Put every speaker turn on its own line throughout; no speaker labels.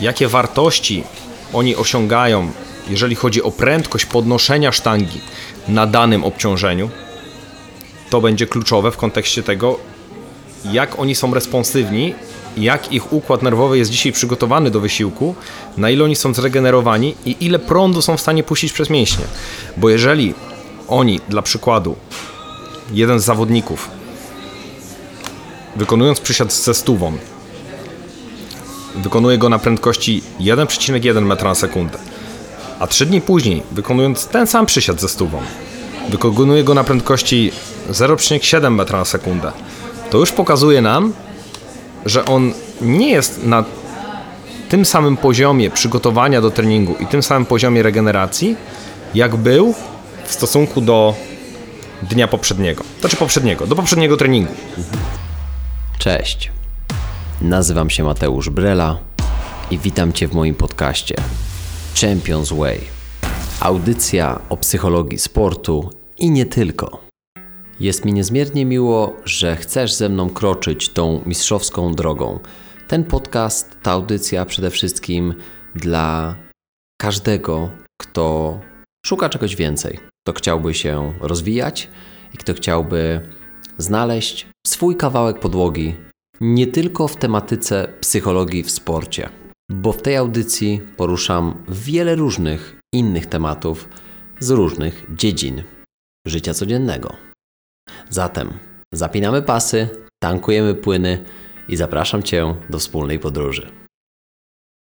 jakie wartości oni osiągają, jeżeli chodzi o prędkość podnoszenia sztangi na danym obciążeniu, to będzie kluczowe w kontekście tego, jak oni są responsywni, jak ich układ nerwowy jest dzisiaj przygotowany do wysiłku, na ile oni są zregenerowani i ile prądu są w stanie puścić przez mięśnie. Bo jeżeli oni, dla przykładu, jeden z zawodników, wykonując przysiad ze stówą, wykonuje go na prędkości 1,1 m na sekundę, a 3 dni później, wykonując ten sam przysiad ze stówą, wykonuje go na prędkości 0,7 m na sekundę, to już pokazuje nam, że on nie jest na tym samym poziomie przygotowania do treningu i tym samym poziomie regeneracji, jak był w stosunku do dnia poprzedniego. To czy poprzedniego, do poprzedniego treningu.
Cześć. Nazywam się Mateusz Brela i witam Cię w moim podcaście Champions Way. Audycja o psychologii sportu i nie tylko. Jest mi niezmiernie miło, że chcesz ze mną kroczyć tą mistrzowską drogą. Ten podcast, ta audycja przede wszystkim dla każdego, kto szuka czegoś więcej, kto chciałby się rozwijać i kto chciałby znaleźć swój kawałek podłogi nie tylko w tematyce psychologii w sporcie, bo w tej audycji poruszam wiele różnych innych tematów z różnych dziedzin życia codziennego. Zatem zapinamy pasy, tankujemy płyny i zapraszam Cię do wspólnej podróży.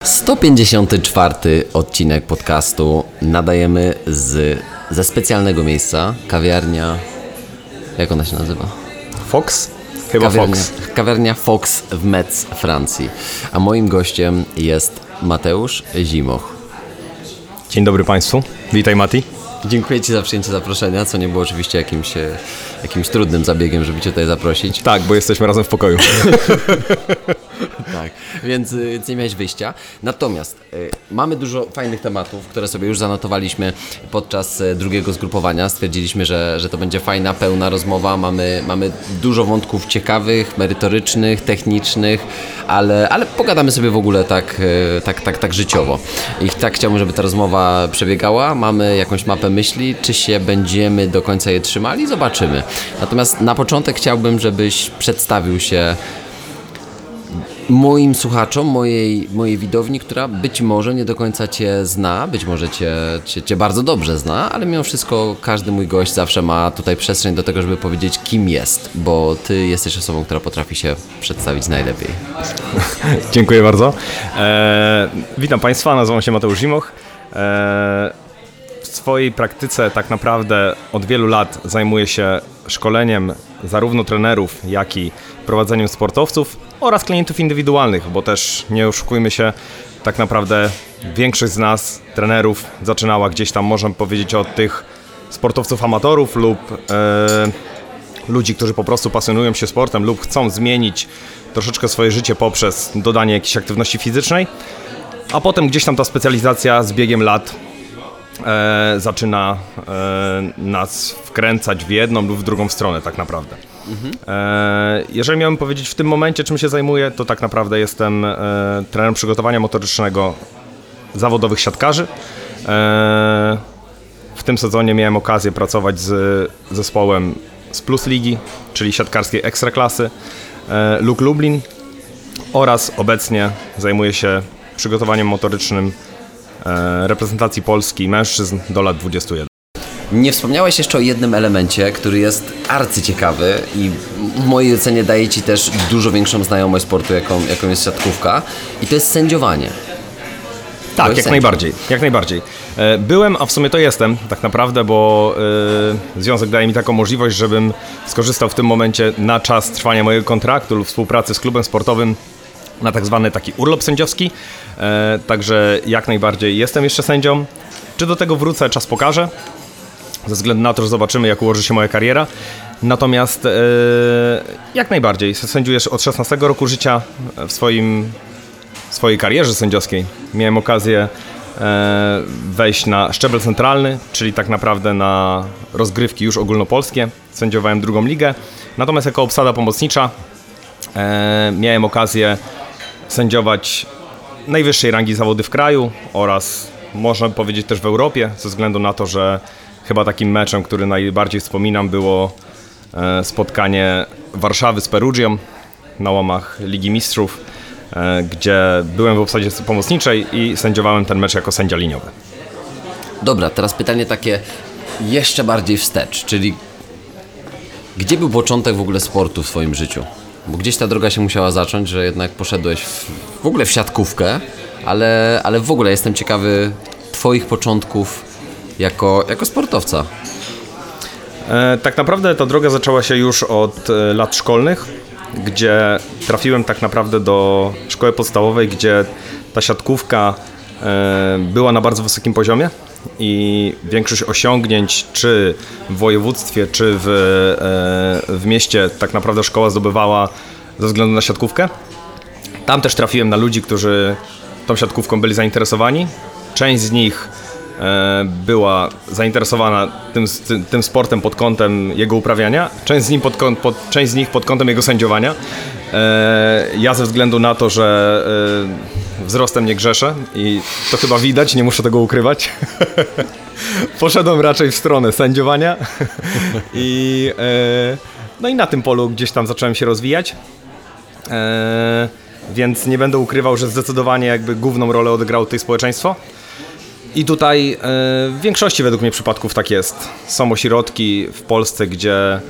154 odcinek podcastu nadajemy z, ze specjalnego miejsca, kawiarnia. Jak ona się nazywa?
Fox? Chyba
kawiarnia,
Fox.
Kawiarnia Fox w Metz, Francji. A moim gościem jest Mateusz Zimoch.
Dzień dobry Państwu. Witaj Mati.
Dziękuję Ci za przyjęcie zaproszenia, co nie było oczywiście jakimś, e, jakimś trudnym zabiegiem, żeby Cię tutaj zaprosić.
Tak, bo jesteśmy razem w pokoju.
Tak, więc, y, więc nie miałeś wyjścia. Natomiast y, mamy dużo fajnych tematów, które sobie już zanotowaliśmy podczas y, drugiego zgrupowania. Stwierdziliśmy, że, że to będzie fajna, pełna rozmowa. Mamy, mamy dużo wątków ciekawych, merytorycznych, technicznych, ale, ale pogadamy sobie w ogóle tak, y, tak, tak, tak życiowo. I tak chciałbym, żeby ta rozmowa przebiegała. Mamy jakąś mapę myśli, czy się będziemy do końca je trzymali? Zobaczymy. Natomiast na początek chciałbym, żebyś przedstawił się moim słuchaczom, mojej, mojej widowni, która być może nie do końca Cię zna, być może cię, cię, cię bardzo dobrze zna, ale mimo wszystko każdy mój gość zawsze ma tutaj przestrzeń do tego, żeby powiedzieć, kim jest, bo Ty jesteś osobą, która potrafi się przedstawić najlepiej.
Dziękuję bardzo. E, witam Państwa, nazywam się Mateusz Zimoch. E, w swojej praktyce tak naprawdę od wielu lat zajmuję się szkoleniem zarówno trenerów, jak i prowadzeniem sportowców oraz klientów indywidualnych, bo też nie oszukujmy się, tak naprawdę większość z nas, trenerów, zaczynała gdzieś tam, możemy powiedzieć, od tych sportowców amatorów lub e, ludzi, którzy po prostu pasjonują się sportem lub chcą zmienić troszeczkę swoje życie poprzez dodanie jakiejś aktywności fizycznej, a potem gdzieś tam ta specjalizacja z biegiem lat e, zaczyna e, nas wkręcać w jedną lub w drugą stronę tak naprawdę. E, jeżeli miałbym powiedzieć w tym momencie, czym się zajmuję, to tak naprawdę jestem e, trenerem przygotowania motorycznego zawodowych siatkarzy. E, w tym sezonie miałem okazję pracować z zespołem z Plus Ligi, czyli siatkarskiej ekstraklasy e, Luk Lublin oraz obecnie zajmuję się przygotowaniem motorycznym reprezentacji Polski mężczyzn do lat 21.
Nie wspomniałeś jeszcze o jednym elemencie, który jest arcyciekawy i w mojej ocenie daje Ci też dużo większą znajomość sportu, jaką, jaką jest siatkówka i to jest sędziowanie.
Tak,
Byłeś
jak
sędzią.
najbardziej, jak najbardziej. E, Byłem, a w sumie to jestem tak naprawdę, bo e, związek daje mi taką możliwość, żebym skorzystał w tym momencie na czas trwania mojego kontraktu lub współpracy z klubem sportowym na tak zwany taki urlop sędziowski. E, Także jak najbardziej jestem jeszcze sędzią. Czy do tego wrócę, czas pokaże. Ze względu na to, że zobaczymy, jak ułoży się moja kariera. Natomiast e, jak najbardziej sędziuję od 16 roku życia w swoim w swojej karierze sędziowskiej miałem okazję e, wejść na szczebel centralny, czyli tak naprawdę na rozgrywki już ogólnopolskie. Sędziowałem drugą ligę. Natomiast jako obsada pomocnicza e, miałem okazję sędziować najwyższej rangi zawody w kraju oraz można powiedzieć też w Europie, ze względu na to, że chyba takim meczem, który najbardziej wspominam było e, spotkanie Warszawy z Perugią na łamach Ligi Mistrzów, e, gdzie byłem w obsadzie pomocniczej i sędziowałem ten mecz jako sędzia liniowy.
Dobra, teraz pytanie takie jeszcze bardziej wstecz, czyli gdzie był początek w ogóle sportu w swoim życiu? Bo gdzieś ta droga się musiała zacząć, że jednak poszedłeś w, w ogóle w siatkówkę, ale, ale w ogóle jestem ciekawy Twoich początków jako, jako sportowca.
E, tak naprawdę ta droga zaczęła się już od e, lat szkolnych, gdzie trafiłem tak naprawdę do szkoły podstawowej, gdzie ta siatkówka była na bardzo wysokim poziomie i większość osiągnięć, czy w województwie, czy w, w mieście, tak naprawdę szkoła zdobywała ze względu na siatkówkę. Tam też trafiłem na ludzi, którzy tą siatkówką byli zainteresowani. Część z nich E, była zainteresowana tym, tym, sportem pod kątem jego uprawiania, część z, nim pod, pod, część z nich pod kątem jego sędziowania. E, ja ze względu na to, że e, wzrostem nie grzeszę i to chyba widać, nie muszę tego ukrywać. Poszedłem raczej w stronę sędziowania i, no i na tym polu gdzieś tam zacząłem się rozwijać. Więc nie będę ukrywał, że zdecydowanie jakby główną rolę odegrało tutaj społeczeństwo. I tutaj e, w większości według mnie przypadków tak jest. Są ośrodki w Polsce, gdzie e,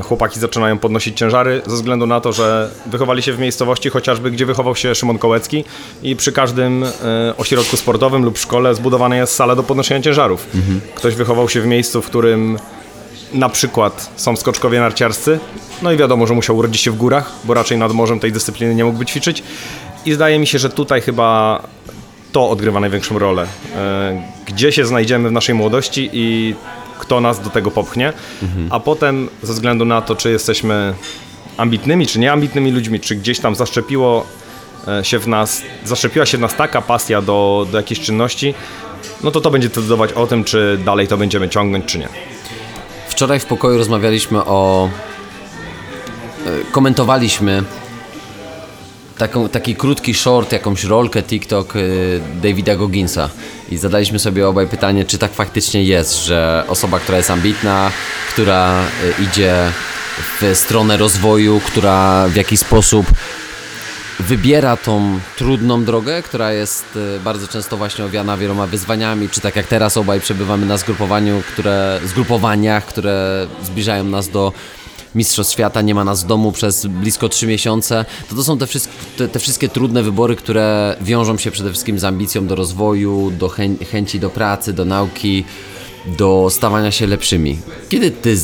chłopaki zaczynają podnosić ciężary ze względu na to, że wychowali się w miejscowości chociażby, gdzie wychował się Szymon Kołecki i przy każdym e, ośrodku sportowym lub szkole zbudowana jest sala do podnoszenia ciężarów. Mhm. Ktoś wychował się w miejscu, w którym na przykład są skoczkowie narciarscy, no i wiadomo, że musiał urodzić się w górach, bo raczej nad morzem tej dyscypliny nie mógłby ćwiczyć. I zdaje mi się, że tutaj chyba to odgrywa największą rolę. E, gdzie się znajdziemy w naszej młodości i kto nas do tego popchnie, mhm. a potem ze względu na to, czy jesteśmy ambitnymi, czy nieambitnymi ludźmi, czy gdzieś tam zaszczepiło e, się w nas, zaszczepiła się w nas taka pasja do, do jakiejś czynności, no to to będzie decydować o tym, czy dalej to będziemy ciągnąć, czy nie.
Wczoraj w pokoju rozmawialiśmy o. E, komentowaliśmy taką, taki krótki short, jakąś rolkę TikTok y, Davida Gogginsa. I zadaliśmy sobie obaj pytanie, czy tak faktycznie jest, że osoba, która jest ambitna, która y, idzie w stronę rozwoju, która w jakiś sposób wybiera tą trudną drogę, która jest y, bardzo często właśnie owiana wieloma wyzwaniami, czy tak jak teraz obaj przebywamy na zgrupowaniu, które, zgrupowaniach, które zbliżają nas do Mistrzostw Świata, nie ma nas w domu przez blisko 3 miesiące, to to są te, te, te wszystkie trudne wybory, które wiążą się przede wszystkim z ambicją do rozwoju, do chę chęci do pracy, do nauki, do stawania się lepszymi. Kiedy ty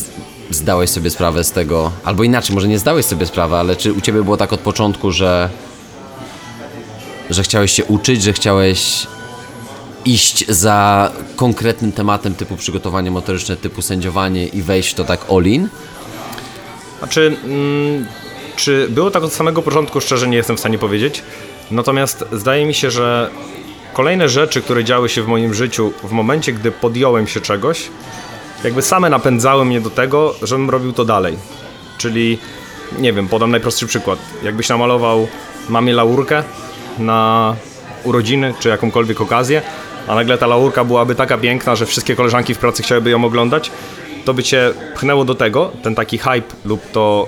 zdałeś sobie sprawę z tego, albo inaczej, może nie zdałeś sobie sprawy, ale czy u ciebie było tak od początku, że że chciałeś się uczyć, że chciałeś iść za konkretnym tematem typu przygotowanie motoryczne, typu sędziowanie i wejść w to tak all-in?
Znaczy, mm, czy było tak od samego początku, szczerze nie jestem w stanie powiedzieć. Natomiast zdaje mi się, że kolejne rzeczy, które działy się w moim życiu w momencie, gdy podjąłem się czegoś, jakby same napędzały mnie do tego, żebym robił to dalej. Czyli, nie wiem, podam najprostszy przykład. Jakbyś namalował mamie laurkę na urodziny czy jakąkolwiek okazję, a nagle ta laurka byłaby taka piękna, że wszystkie koleżanki w pracy chciałyby ją oglądać, to by cię pchnęło do tego, ten taki hype lub to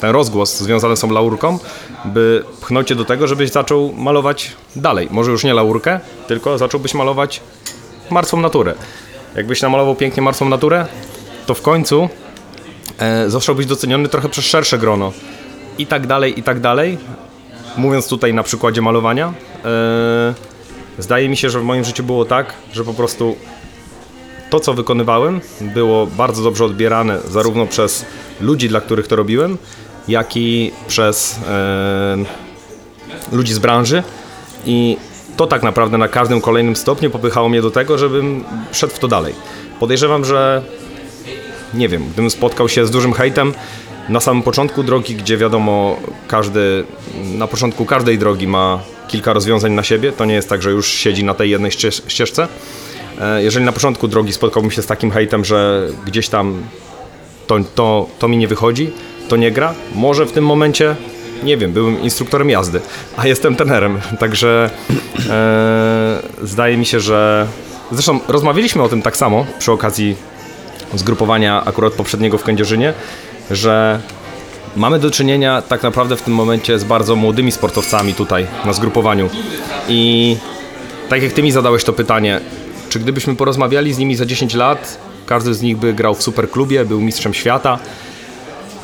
ten rozgłos związany z tą laurką, by pchnął cię do tego, żebyś zaczął malować dalej. Może już nie laurkę, tylko zacząłbyś malować martwą naturę. Jakbyś namalował pięknie martwą naturę, to w końcu e, zostałbyś doceniony trochę przez szersze grono. I tak dalej, i tak dalej. Mówiąc tutaj na przykładzie malowania, e, zdaje mi się, że w moim życiu było tak, że po prostu to, co wykonywałem, było bardzo dobrze odbierane zarówno przez ludzi, dla których to robiłem, jak i przez e, ludzi z branży. I to tak naprawdę na każdym kolejnym stopniu popychało mnie do tego, żebym szedł w to dalej. Podejrzewam, że nie wiem, gdybym spotkał się z dużym hejtem na samym początku drogi, gdzie wiadomo, każdy, na początku każdej drogi ma kilka rozwiązań na siebie, to nie jest tak, że już siedzi na tej jednej ścieżce, jeżeli na początku drogi spotkałbym się z takim hejtem, że gdzieś tam to, to, to mi nie wychodzi, to nie gra, może w tym momencie, nie wiem, byłem instruktorem jazdy, a jestem trenerem, także E, zdaje mi się, że. Zresztą rozmawialiśmy o tym tak samo przy okazji zgrupowania akurat poprzedniego w Kędzierzynie, że mamy do czynienia tak naprawdę w tym momencie z bardzo młodymi sportowcami tutaj na zgrupowaniu. I tak jak ty mi zadałeś to pytanie, czy gdybyśmy porozmawiali z nimi za 10 lat, każdy z nich by grał w superklubie, był mistrzem świata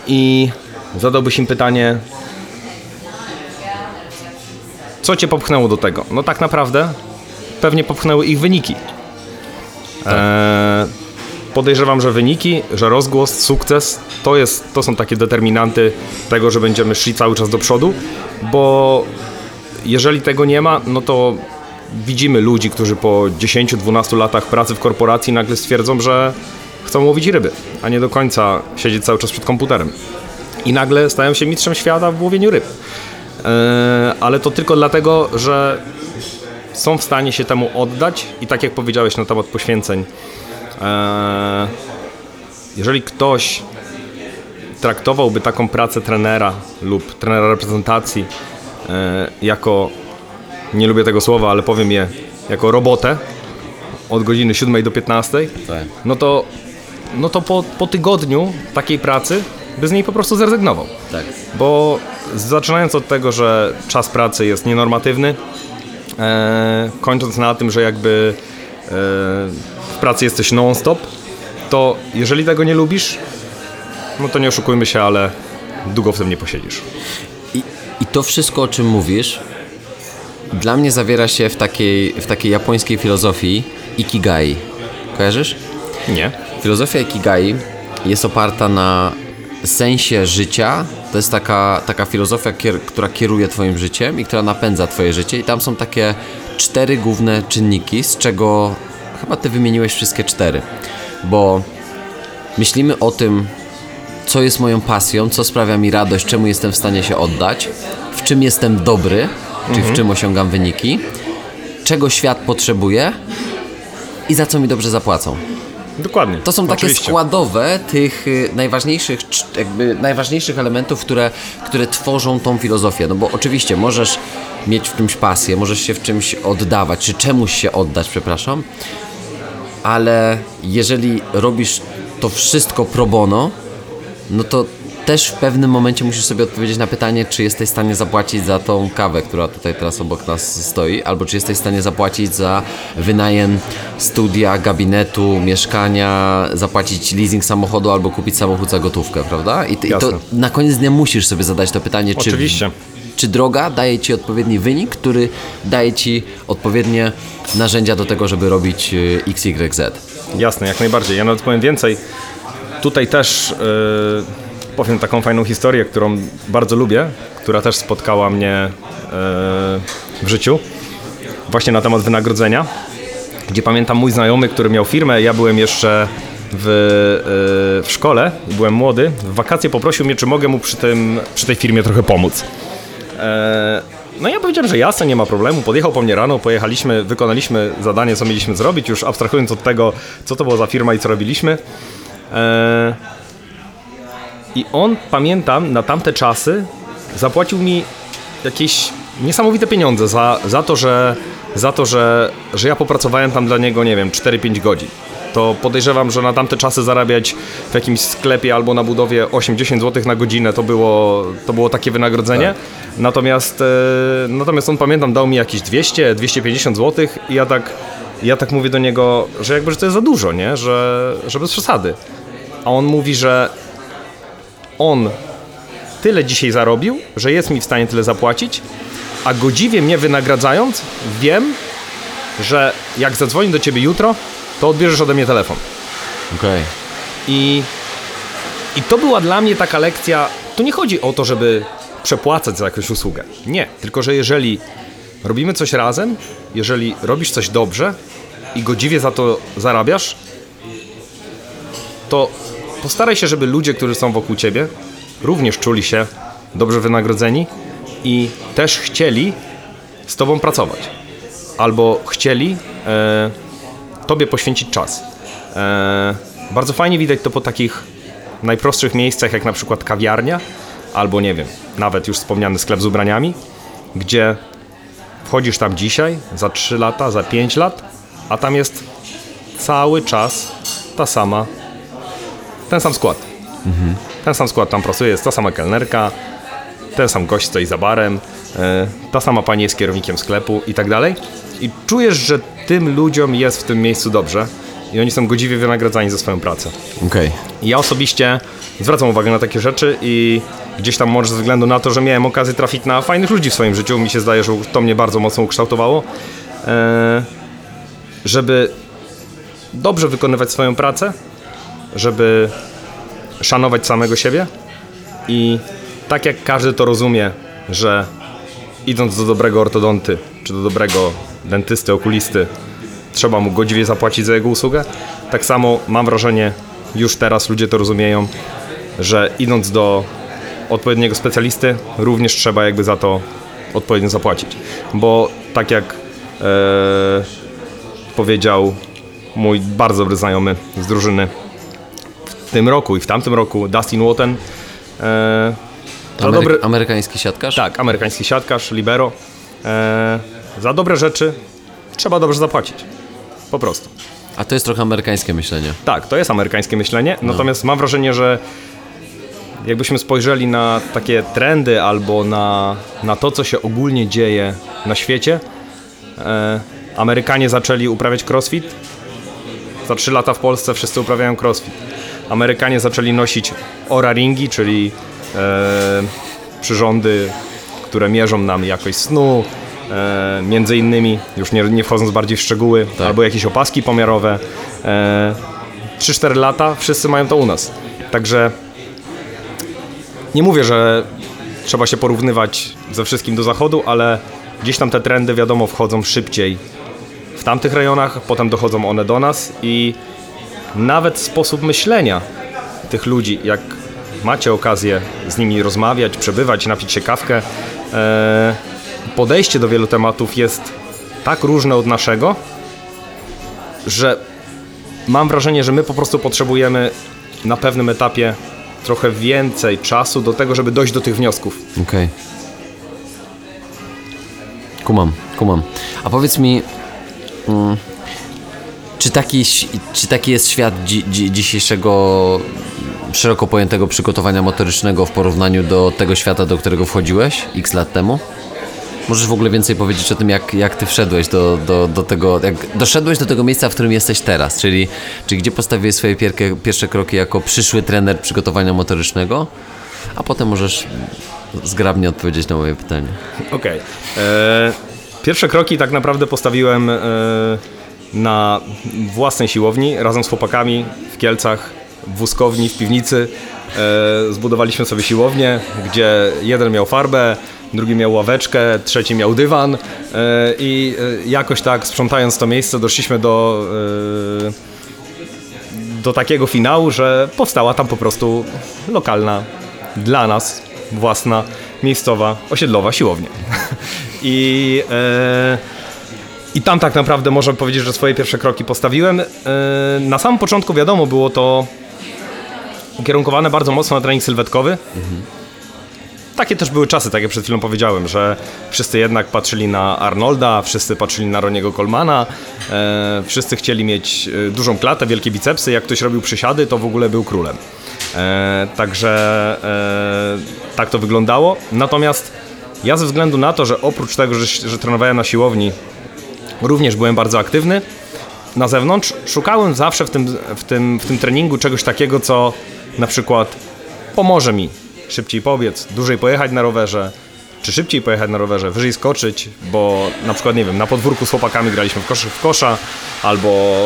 i zadałbyś im pytanie, co cię popchnęło do tego? No tak naprawdę pewnie popchnęły ich wyniki. Eee, podejrzewam, że wyniki, że rozgłos, sukces to, jest, to są takie determinanty tego, że będziemy szli cały czas do przodu, bo jeżeli tego nie ma, no to widzimy ludzi, którzy po 10-12 latach pracy w korporacji nagle stwierdzą, że chcą łowić ryby, a nie do końca siedzieć cały czas przed komputerem. I nagle stają się mistrzem świata w łowieniu ryb. E, ale to tylko dlatego, że są w stanie się temu oddać i tak jak powiedziałeś na temat poświęceń, e, jeżeli ktoś traktowałby taką pracę trenera lub trenera reprezentacji e, jako, nie lubię tego słowa, ale powiem je, jako robotę od godziny 7 do 15,
Tak.
no to, no to po, po tygodniu takiej pracy by z niej po prostu zrezygnował.
Tak.
Bo zaczynając od tego, że czas pracy jest nienormatywny, e, kończąc na tym, że jakby e, w pracy jesteś non-stop, to jeżeli tego nie lubisz, no to nie oszukujmy się, ale długo w tym nie posiedzisz.
I, I to wszystko, o czym mówisz, dla mnie zawiera się w takiej, w takiej japońskiej filozofii Ikigai. Kojarzysz?
Nie.
Filozofia Ikigai jest oparta na sensie życia. To jest taka, taka filozofia, kier, która kieruje Twoim życiem i która napędza Twoje życie. I tam są takie cztery główne czynniki, z czego chyba Ty wymieniłeś wszystkie cztery. Bo myślimy o tym, co jest moją pasją, co sprawia mi radość, czemu jestem w stanie się oddać, w czym jestem dobry, czyli w czym osiągam wyniki, czego świat potrzebuje i za co mi dobrze zapłacą.
Dokładnie.
To są takie
Oczywiście.
składowe tych y, najważniejszych, jakby najważniejszych elementów, które, które tworzą tą filozofię. No bo oczywiście możesz mieć w czymś pasję, możesz się w czymś oddawać, czy czemuś się oddać, przepraszam, ale jeżeli robisz to wszystko pro bono, no to też w pewnym momencie musisz sobie odpowiedzieć na pytanie, czy jesteś w stanie zapłacić za tą kawę, która tutaj teraz obok nas stoi, albo czy jesteś w stanie zapłacić za wynajem studia, gabinetu, mieszkania, zapłacić leasing samochodu albo kupić samochód za gotówkę, prawda? I, i to na koniec dnia musisz sobie zadać to pytanie, czy,
Oczywiście.
czy droga daje ci odpowiedni wynik, który daje ci odpowiednie narzędzia do tego, żeby robić y, XYZ.
Jasne, jak najbardziej. Ja nawet powiem więcej. Tutaj też yy, powiem taką fajną historię, którą bardzo lubię, która też spotkała mnie yy, w życiu. Właśnie na temat wynagrodzenia, gdzie pamiętam mój znajomy, który miał firmę, ja byłem jeszcze w, yy, w szkole, byłem młody. W wakacje poprosił mnie, czy mogę mu przy, tym, przy tej firmie trochę pomóc. E, No ja powiedziałem, że jasne, nie ma problemu. Podjechał po mnie rano, pojechaliśmy, wykonaliśmy zadanie, co mieliśmy zrobić, już abstrahując od tego, co to była za firma i co robiliśmy. E, I on, pamiętam, na tamte czasy zapłacił mi jakieś niesamowite pieniądze za, za to, że, za to że, że ja popracowałem tam dla niego, nie wiem, 4-5 godzin. To podejrzewam, że na tamte czasy zarabiać w jakimś sklepie albo na budowie 8-10 zł na godzinę to było, to było takie wynagrodzenie. Natomiast, e, natomiast on pamiętam dał mi jakieś 200-250 zł i ja tak, ja tak mówię do niego, że jakby że to jest za dużo, nie? Że, że bez przesady. A on mówi, że on tyle dzisiaj zarobił, że jest mi w stanie tyle zapłacić, a godziwie mnie wynagradzając, wiem, że jak zadzwoni do ciebie jutro, to odbierzesz ode mnie telefon.
Okej.
I, I to była dla mnie taka lekcja. Tu nie chodzi o to, żeby przepłacać za jakąś usługę. Nie, tylko że jeżeli robimy coś razem, jeżeli robisz coś dobrze i godziwie za to zarabiasz, to postaraj się, żeby ludzie, którzy są wokół ciebie, również czuli się dobrze wynagrodzeni i też chcieli z tobą pracować. Albo chcieli e, tobie poświęcić czas. E, bardzo fajnie widać to po takich najprostszych miejscach, jak na przykład kawiarnia, albo nie wiem, nawet już wspomniany sklep z ubraniami, gdzie wchodzisz tam dzisiaj, za 3 lata, za 5 lat, a tam jest cały czas ta sama, ten sam skład. Ten sam skład tam pracuje, jest ta sama kelnerka, ten sam gość stoi za barem, e, ta sama pani jest kierownikiem sklepu i tak dalej. I czujesz, że tym ludziom jest w tym miejscu dobrze i oni są godziwie wynagradzani za swoją pracę.
Okej.
I Ja osobiście zwracam uwagę na takie rzeczy i gdzieś tam może ze względu na to, że miałem okazję trafić na fajnych ludzi w swoim życiu, mi się zdaje, że to mnie bardzo mocno ukształtowało, e, żeby dobrze wykonywać swoją pracę, żeby szanować samego siebie i tak jak każdy to rozumie, że idąc do dobrego ortodonty czy do dobrego dentysty, okulisty, trzeba mu godziwie zapłacić za jego usługę, tak samo mam wrażenie, już teraz ludzie to rozumieją, że idąc do odpowiedniego specjalisty, również trzeba jakby za to odpowiednio zapłacić. Bo tak jak e, powiedział mój bardzo dobry znajomy z drużyny w tym roku i w tamtym roku, Dustin Wotten, e,
Amery-
dobry,
Amerykański siatkarz?
tak, amerykański siatkarz, libero. E, za dobre rzeczy trzeba dobrze zapłacić. Po prostu.
A to jest trochę amerykańskie myślenie.
Tak, to jest amerykańskie myślenie, natomiast mam wrażenie, że jakbyśmy spojrzeli na takie trendy albo na, na to, co się ogólnie dzieje na świecie, e, Amerykanie zaczęli uprawiać crossfit. Za 3 lata w Polsce wszyscy uprawiają crossfit. Amerykanie zaczęli nosić ora ringi, czyli e, przyrządy, które mierzą nam jakość snu, e, między innymi, już nie, nie wchodząc bardziej w szczegóły,
Tak.
albo jakieś opaski pomiarowe. E, 3-4 lata wszyscy mają to u nas. Także nie mówię, że trzeba się porównywać ze wszystkim do zachodu, ale gdzieś tam te trendy wiadomo wchodzą szybciej w tamtych rejonach, potem dochodzą one do nas i nawet sposób myślenia tych ludzi, jak macie okazję z nimi rozmawiać, przebywać, napić się kawkę, e, podejście do wielu tematów jest tak różne od naszego, że mam wrażenie, że my po prostu potrzebujemy na pewnym etapie trochę więcej czasu do tego, żeby dojść do tych wniosków.
Okej. Kumam, kumam. A powiedz mi, mm, czy, taki, czy taki jest świat dzi, dzi, dzisiejszego szeroko pojętego przygotowania motorycznego w porównaniu do tego świata, do którego wchodziłeś x lat temu? Możesz w ogóle więcej powiedzieć o tym, jak, jak ty wszedłeś do, do, do tego, jak doszedłeś do tego miejsca, w którym jesteś teraz, czyli, czyli gdzie postawiłeś swoje pierkie, pierwsze kroki jako przyszły trener przygotowania motorycznego, a potem możesz zgrabnie odpowiedzieć na moje pytanie.
Okej. E, Pierwsze kroki tak naprawdę postawiłem e, na własnej siłowni razem z chłopakami w Kielcach, w wózkowni, w piwnicy. E, Zbudowaliśmy sobie siłownię, gdzie jeden miał farbę, drugi miał ławeczkę, trzeci miał dywan e, i e, jakoś tak sprzątając to miejsce doszliśmy do do takiego finału, że powstała tam po prostu lokalna, dla nas własna, miejscowa, osiedlowa siłownia. I, e, I tam tak naprawdę można powiedzieć, że swoje pierwsze kroki postawiłem. E, na samym początku wiadomo było to ukierunkowane bardzo mocno na trening sylwetkowy. Takie też były czasy, tak jak przed chwilą powiedziałem, że wszyscy jednak patrzyli na Arnolda, wszyscy patrzyli na Roniego Colmana, e, wszyscy chcieli mieć e, dużą klatę, wielkie bicepsy, jak ktoś robił przysiady, to w ogóle był królem. E, także e, tak to wyglądało. Natomiast ja ze względu na to, że oprócz tego, że, że trenowałem na siłowni, również byłem bardzo aktywny na zewnątrz, szukałem zawsze w tym, w tym, w tym treningu czegoś takiego, co na przykład pomoże mi szybciej pobiec, dłużej pojechać na rowerze, czy szybciej pojechać na rowerze, wyżej skoczyć, bo na przykład, nie wiem, na podwórku z chłopakami graliśmy w, koszy, w kosza, albo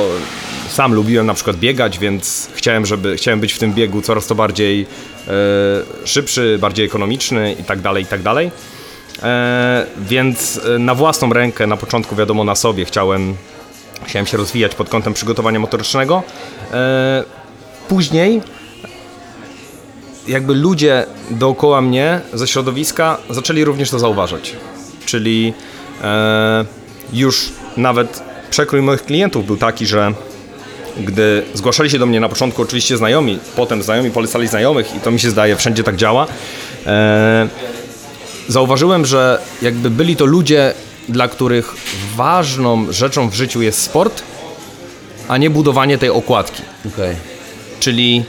sam lubiłem na przykład biegać, więc chciałem, żeby, chciałem być w tym biegu coraz to bardziej e, szybszy, bardziej ekonomiczny i tak dalej, i tak dalej. E, więc e, na własną rękę, na początku wiadomo na sobie, chciałem, chciałem się rozwijać pod kątem przygotowania motorycznego. E, później jakby ludzie dookoła mnie ze środowiska zaczęli również to zauważać. Czyli już nawet przekrój moich klientów był taki, że gdy zgłaszali się do mnie na początku oczywiście znajomi, potem znajomi polecali znajomych i to mi się zdaje wszędzie tak działa, zauważyłem, że jakby byli to ludzie dla których ważną rzeczą w życiu jest sport, a nie budowanie tej okładki.
Okej.
Czyli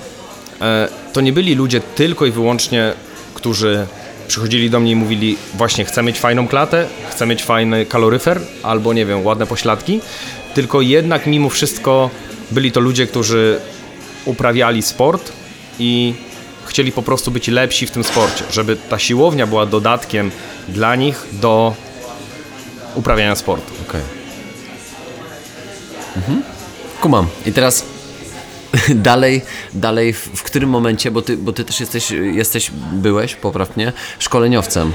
e, to nie byli ludzie tylko i wyłącznie, którzy przychodzili do mnie i mówili właśnie chcę mieć fajną klatę, chcę mieć fajny kaloryfer albo nie wiem, ładne pośladki, tylko jednak mimo wszystko byli to ludzie, którzy uprawiali sport i chcieli po prostu być lepsi w tym sporcie, żeby ta siłownia była dodatkiem dla nich do uprawiania sportu.
Okej. Mhm. Kumam. I teraz dalej, dalej w, w którym momencie, bo ty, bo ty też jesteś, jesteś, byłeś, popraw mnie, szkoleniowcem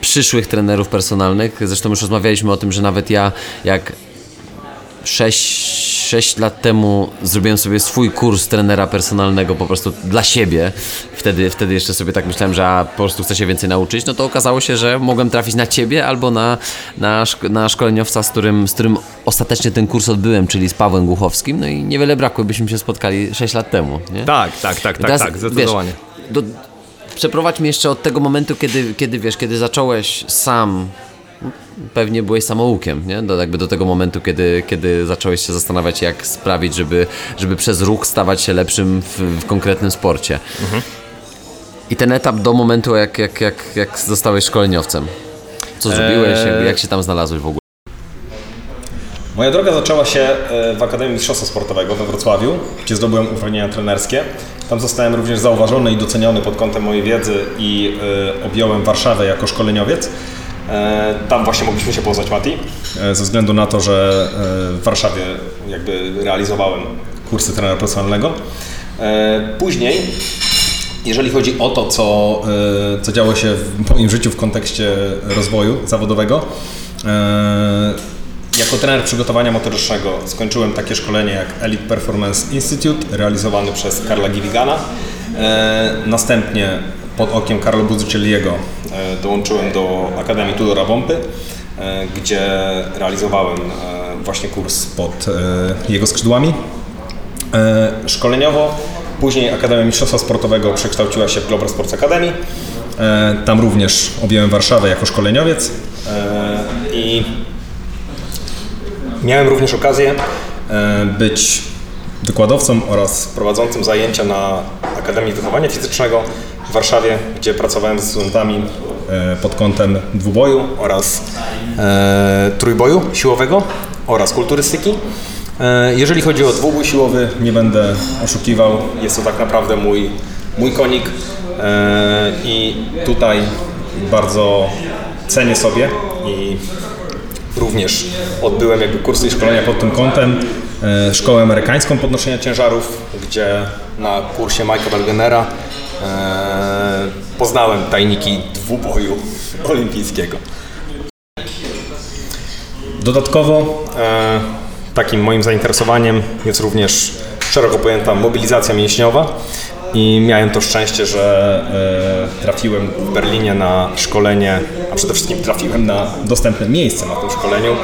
przyszłych trenerów personalnych. Zresztą już rozmawialiśmy o tym, że nawet ja jak 6, 6 lat temu zrobiłem sobie swój kurs trenera personalnego po prostu dla siebie. Wtedy, wtedy jeszcze sobie tak myślałem, że a, po prostu chcę się więcej nauczyć. No to okazało się, że mogłem trafić na ciebie albo na, na, szk- na szkoleniowca, z którym, z którym ostatecznie ten kurs odbyłem, czyli z Pawłem Głuchowskim. No i niewiele brakło, byśmy się spotkali 6 lat temu. Nie?
Tak, tak, tak, tak,
teraz,
tak, zdecydowanie.
Wiesz, do, przeprowadź mnie jeszcze od tego momentu, kiedy, kiedy wiesz, kiedy zacząłeś sam, pewnie byłeś samoukiem, nie? Do, jakby do tego momentu, kiedy, kiedy zacząłeś się zastanawiać, jak sprawić, żeby, żeby przez ruch stawać się lepszym w, w konkretnym sporcie. I ten etap do momentu, jak, jak, jak, jak zostałeś szkoleniowcem. Co zrobiłeś, jakby, jak się tam znalazłeś w ogóle?
Moja droga zaczęła się e, w Akademii Mistrzostwa Sportowego we Wrocławiu, gdzie zdobyłem uprawnienia trenerskie. Tam zostałem również zauważony i doceniony pod kątem mojej wiedzy i e, objąłem Warszawę jako szkoleniowiec. E, Tam właśnie mogliśmy się poznać, Mati, e, ze względu na to, że e, w Warszawie jakby realizowałem kursy trenera personalnego. Później jeżeli chodzi o to, co, co działo się w moim życiu w kontekście rozwoju zawodowego, jako trener przygotowania motorycznego skończyłem takie szkolenie jak Elite Performance Institute realizowany przez Karla Gilligana. Następnie pod okiem Carlo Buzzucchelliego e, dołączyłem do Akademii Tudora Bompy, e, gdzie realizowałem e, właśnie kurs pod jego skrzydłami. Szkoleniowo, później Akademia Mistrzostwa Sportowego przekształciła się w Global Sports Academy. Tam również objąłem Warszawę jako szkoleniowiec i miałem również okazję być wykładowcą oraz prowadzącym zajęcia na Akademii Wychowania Fizycznego w Warszawie, gdzie pracowałem z studentami e, pod kątem dwuboju oraz e, trójboju siłowego oraz kulturystyki. E, Jeżeli chodzi o dwubój siłowy, nie będę oszukiwał, jest to tak naprawdę mój, mój konik i tutaj bardzo cenię sobie i również odbyłem jakby kursy i szkolenia pod tym kątem. Szkołę amerykańską podnoszenia ciężarów, gdzie na kursie Mike'a Belgenera poznałem tajniki dwuboju olimpijskiego. Dodatkowo e, takim moim zainteresowaniem jest również szeroko pojęta mobilizacja mięśniowa i miałem to szczęście, że e, trafiłem w Berlinie na szkolenie, a przede wszystkim trafiłem na dostępne miejsce na tym szkoleniu.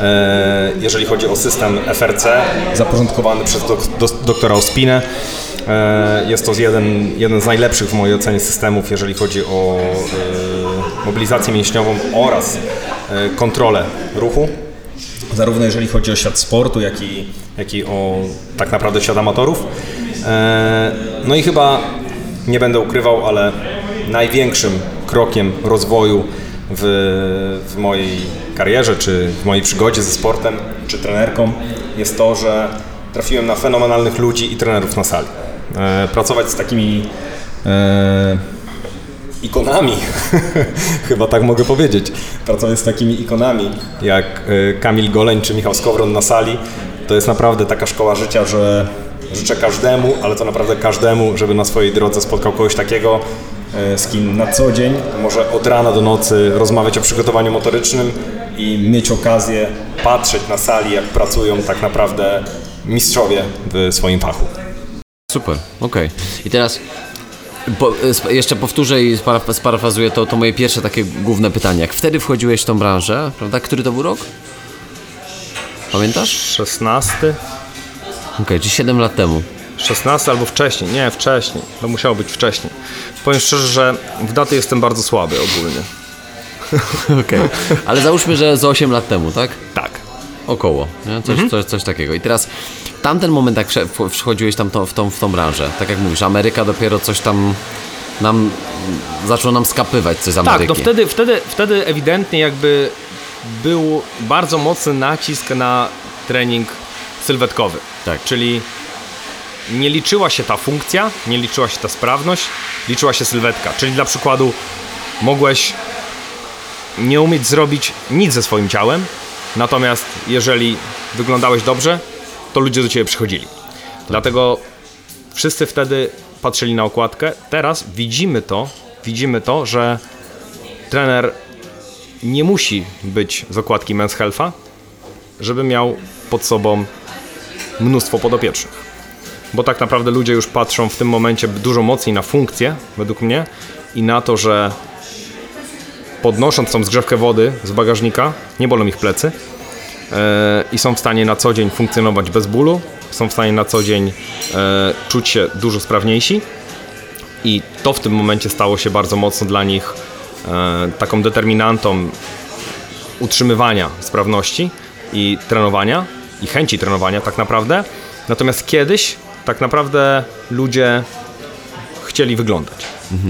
E, jeżeli chodzi o system FRC zaporządkowany przez dok- doktora Ospinę, e, jest to jeden, jeden z najlepszych w mojej ocenie systemów, jeżeli chodzi o mobilizację mięśniową oraz kontrolę ruchu zarówno jeżeli chodzi o świat sportu, jak i, jak i o tak naprawdę świat amatorów. E, No i chyba nie będę ukrywał, ale największym krokiem rozwoju w, w mojej karierze, czy w mojej przygodzie ze sportem, czy trenerką jest to, że trafiłem na fenomenalnych ludzi i trenerów na sali. E, Pracować z takimi e, ikonami, chyba tak mogę powiedzieć. Pracować z takimi ikonami jak Kamil Goleń czy Michał Skowron na sali, to jest naprawdę taka szkoła życia, że życzę każdemu, ale to naprawdę każdemu, żeby na swojej drodze spotkał kogoś takiego, y, z kim na co dzień może od rana do nocy rozmawiać o przygotowaniu motorycznym i mieć okazję patrzeć na sali, jak pracują tak naprawdę mistrzowie w swoim fachu.
Super, okej. I teraz po, jeszcze powtórzę i sparaf- sparafrazuję to, to moje pierwsze takie główne pytanie. Jak wtedy wchodziłeś w tą branżę, prawda? Który to był rok? Pamiętasz?
16?
Okej, czy 7 lat temu.
16 albo wcześniej, nie, wcześniej. To musiało być wcześniej. Powiem szczerze, że w daty jestem bardzo słaby ogólnie.
Okej. Ale załóżmy, że z 8 lat temu, tak?
Tak.
Około, nie? Coś, coś, coś takiego. I teraz tamten moment, jak wchodziłeś tam to, w, tą, w tą branżę, tak jak mówisz, Ameryka dopiero coś tam nam zaczął nam skapywać coś z Ameryki.
Tak, no wtedy, wtedy, wtedy ewidentnie jakby był bardzo mocny nacisk na trening sylwetkowy.
Tak.
Czyli nie liczyła się ta funkcja, nie liczyła się ta sprawność, liczyła się sylwetka. Czyli dla przykładu mogłeś nie umieć zrobić nic ze swoim ciałem, natomiast jeżeli wyglądałeś dobrze, to ludzie do ciebie przychodzili. Dlatego wszyscy wtedy patrzyli na okładkę. Teraz widzimy to, widzimy to, że trener nie musi być z okładki Men's Health'a, żeby miał pod sobą mnóstwo podopiecznych. Bo tak naprawdę ludzie już patrzą w tym momencie dużo mocniej na funkcję, według mnie, i na to, że podnosząc tą zgrzewkę wody z bagażnika, nie bolą ich plecy e, i są w stanie na co dzień funkcjonować bez bólu, są w stanie na co dzień e, czuć się dużo sprawniejsi i to w tym momencie stało się bardzo mocno dla nich e, taką determinantą utrzymywania sprawności i trenowania i chęci trenowania tak naprawdę. Natomiast kiedyś tak naprawdę ludzie chcieli wyglądać.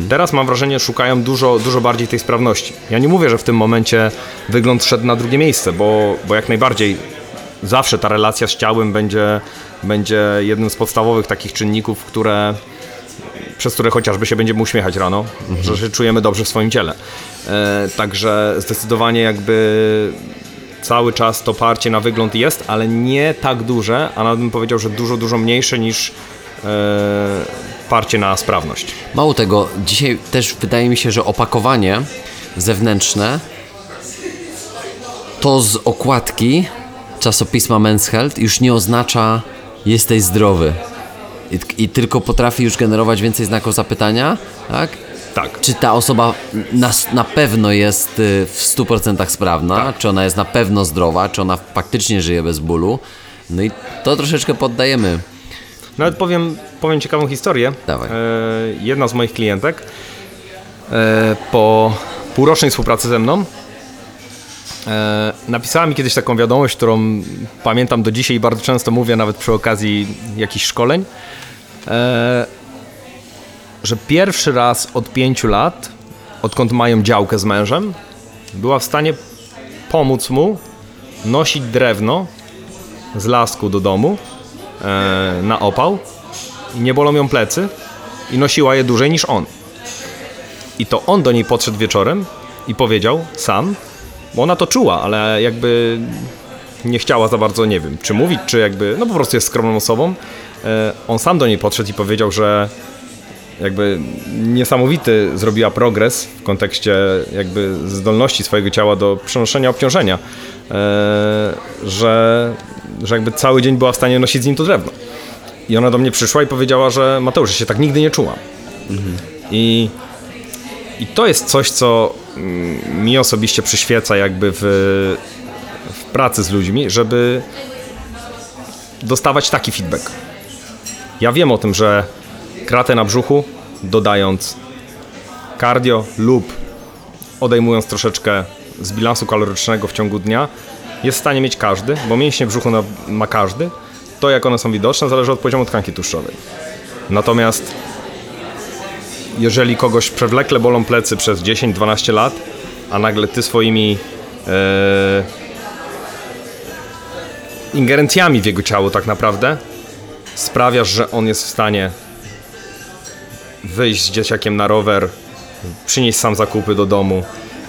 Teraz mam wrażenie, szukają dużo, dużo bardziej tej sprawności. Ja nie mówię, że w tym momencie wygląd szedł na drugie miejsce, bo, bo jak najbardziej zawsze ta relacja z ciałem będzie, będzie jednym z podstawowych takich czynników, które, przez które chociażby się będziemy uśmiechać rano, że się czujemy dobrze w swoim ciele. E, także zdecydowanie jakby cały czas to parcie na wygląd jest, ale nie tak duże, a nawet bym powiedział, że dużo, dużo mniejsze niż e, parcie na sprawność.
Mało tego, dzisiaj też wydaje mi się, że opakowanie zewnętrzne to z okładki czasopisma Men's Health już nie oznacza jesteś zdrowy. I, I tylko potrafi już generować więcej znaków zapytania, tak?
Tak.
Czy ta osoba na, na pewno jest y, w 100% sprawna, czy ona jest na pewno zdrowa, czy ona faktycznie żyje bez bólu. No i to troszeczkę poddajemy.
Nawet powiem, powiem ciekawą historię.
Dawaj.
E, jedna z moich klientek e, po półrocznej współpracy ze mną e, napisała mi kiedyś taką wiadomość, którą pamiętam do dzisiaj i bardzo często mówię nawet przy okazji jakichś szkoleń, e, że pierwszy raz od pięciu lat, odkąd mają działkę z mężem, była w stanie pomóc mu nosić drewno z lasku do domu e, na opał i nie bolą ją plecy i nosiła je dłużej niż on. I to on do niej podszedł wieczorem i powiedział sam, bo ona to czuła, ale jakby nie chciała za bardzo, nie wiem, czy mówić, czy jakby, no po prostu jest skromną osobą. E, on sam do niej podszedł i powiedział, że jakby niesamowity zrobiła progres w kontekście jakby zdolności swojego ciała do przenoszenia obciążenia, e, że, że jakby cały dzień była w stanie nosić z nim to drewno. I ona do mnie przyszła i powiedziała, że Mateusz, ja się tak nigdy nie czułam. I, I to jest coś, co mm, mi osobiście przyświeca jakby w, w pracy z ludźmi, żeby dostawać taki feedback. Ja wiem o tym, że kratę na brzuchu, dodając cardio lub odejmując troszeczkę z bilansu kalorycznego w ciągu dnia, jest w stanie mieć każdy, bo mięśnie brzuchu ma każdy. To, jak one są widoczne, zależy od poziomu tkanki tłuszczowej. Natomiast jeżeli kogoś przewlekle bolą plecy przez 10-12 lat, a nagle ty swoimi e, ingerencjami w jego ciało tak naprawdę sprawiasz, że on jest w stanie wyjść z dzieciakiem na rower, przynieść sam zakupy do domu,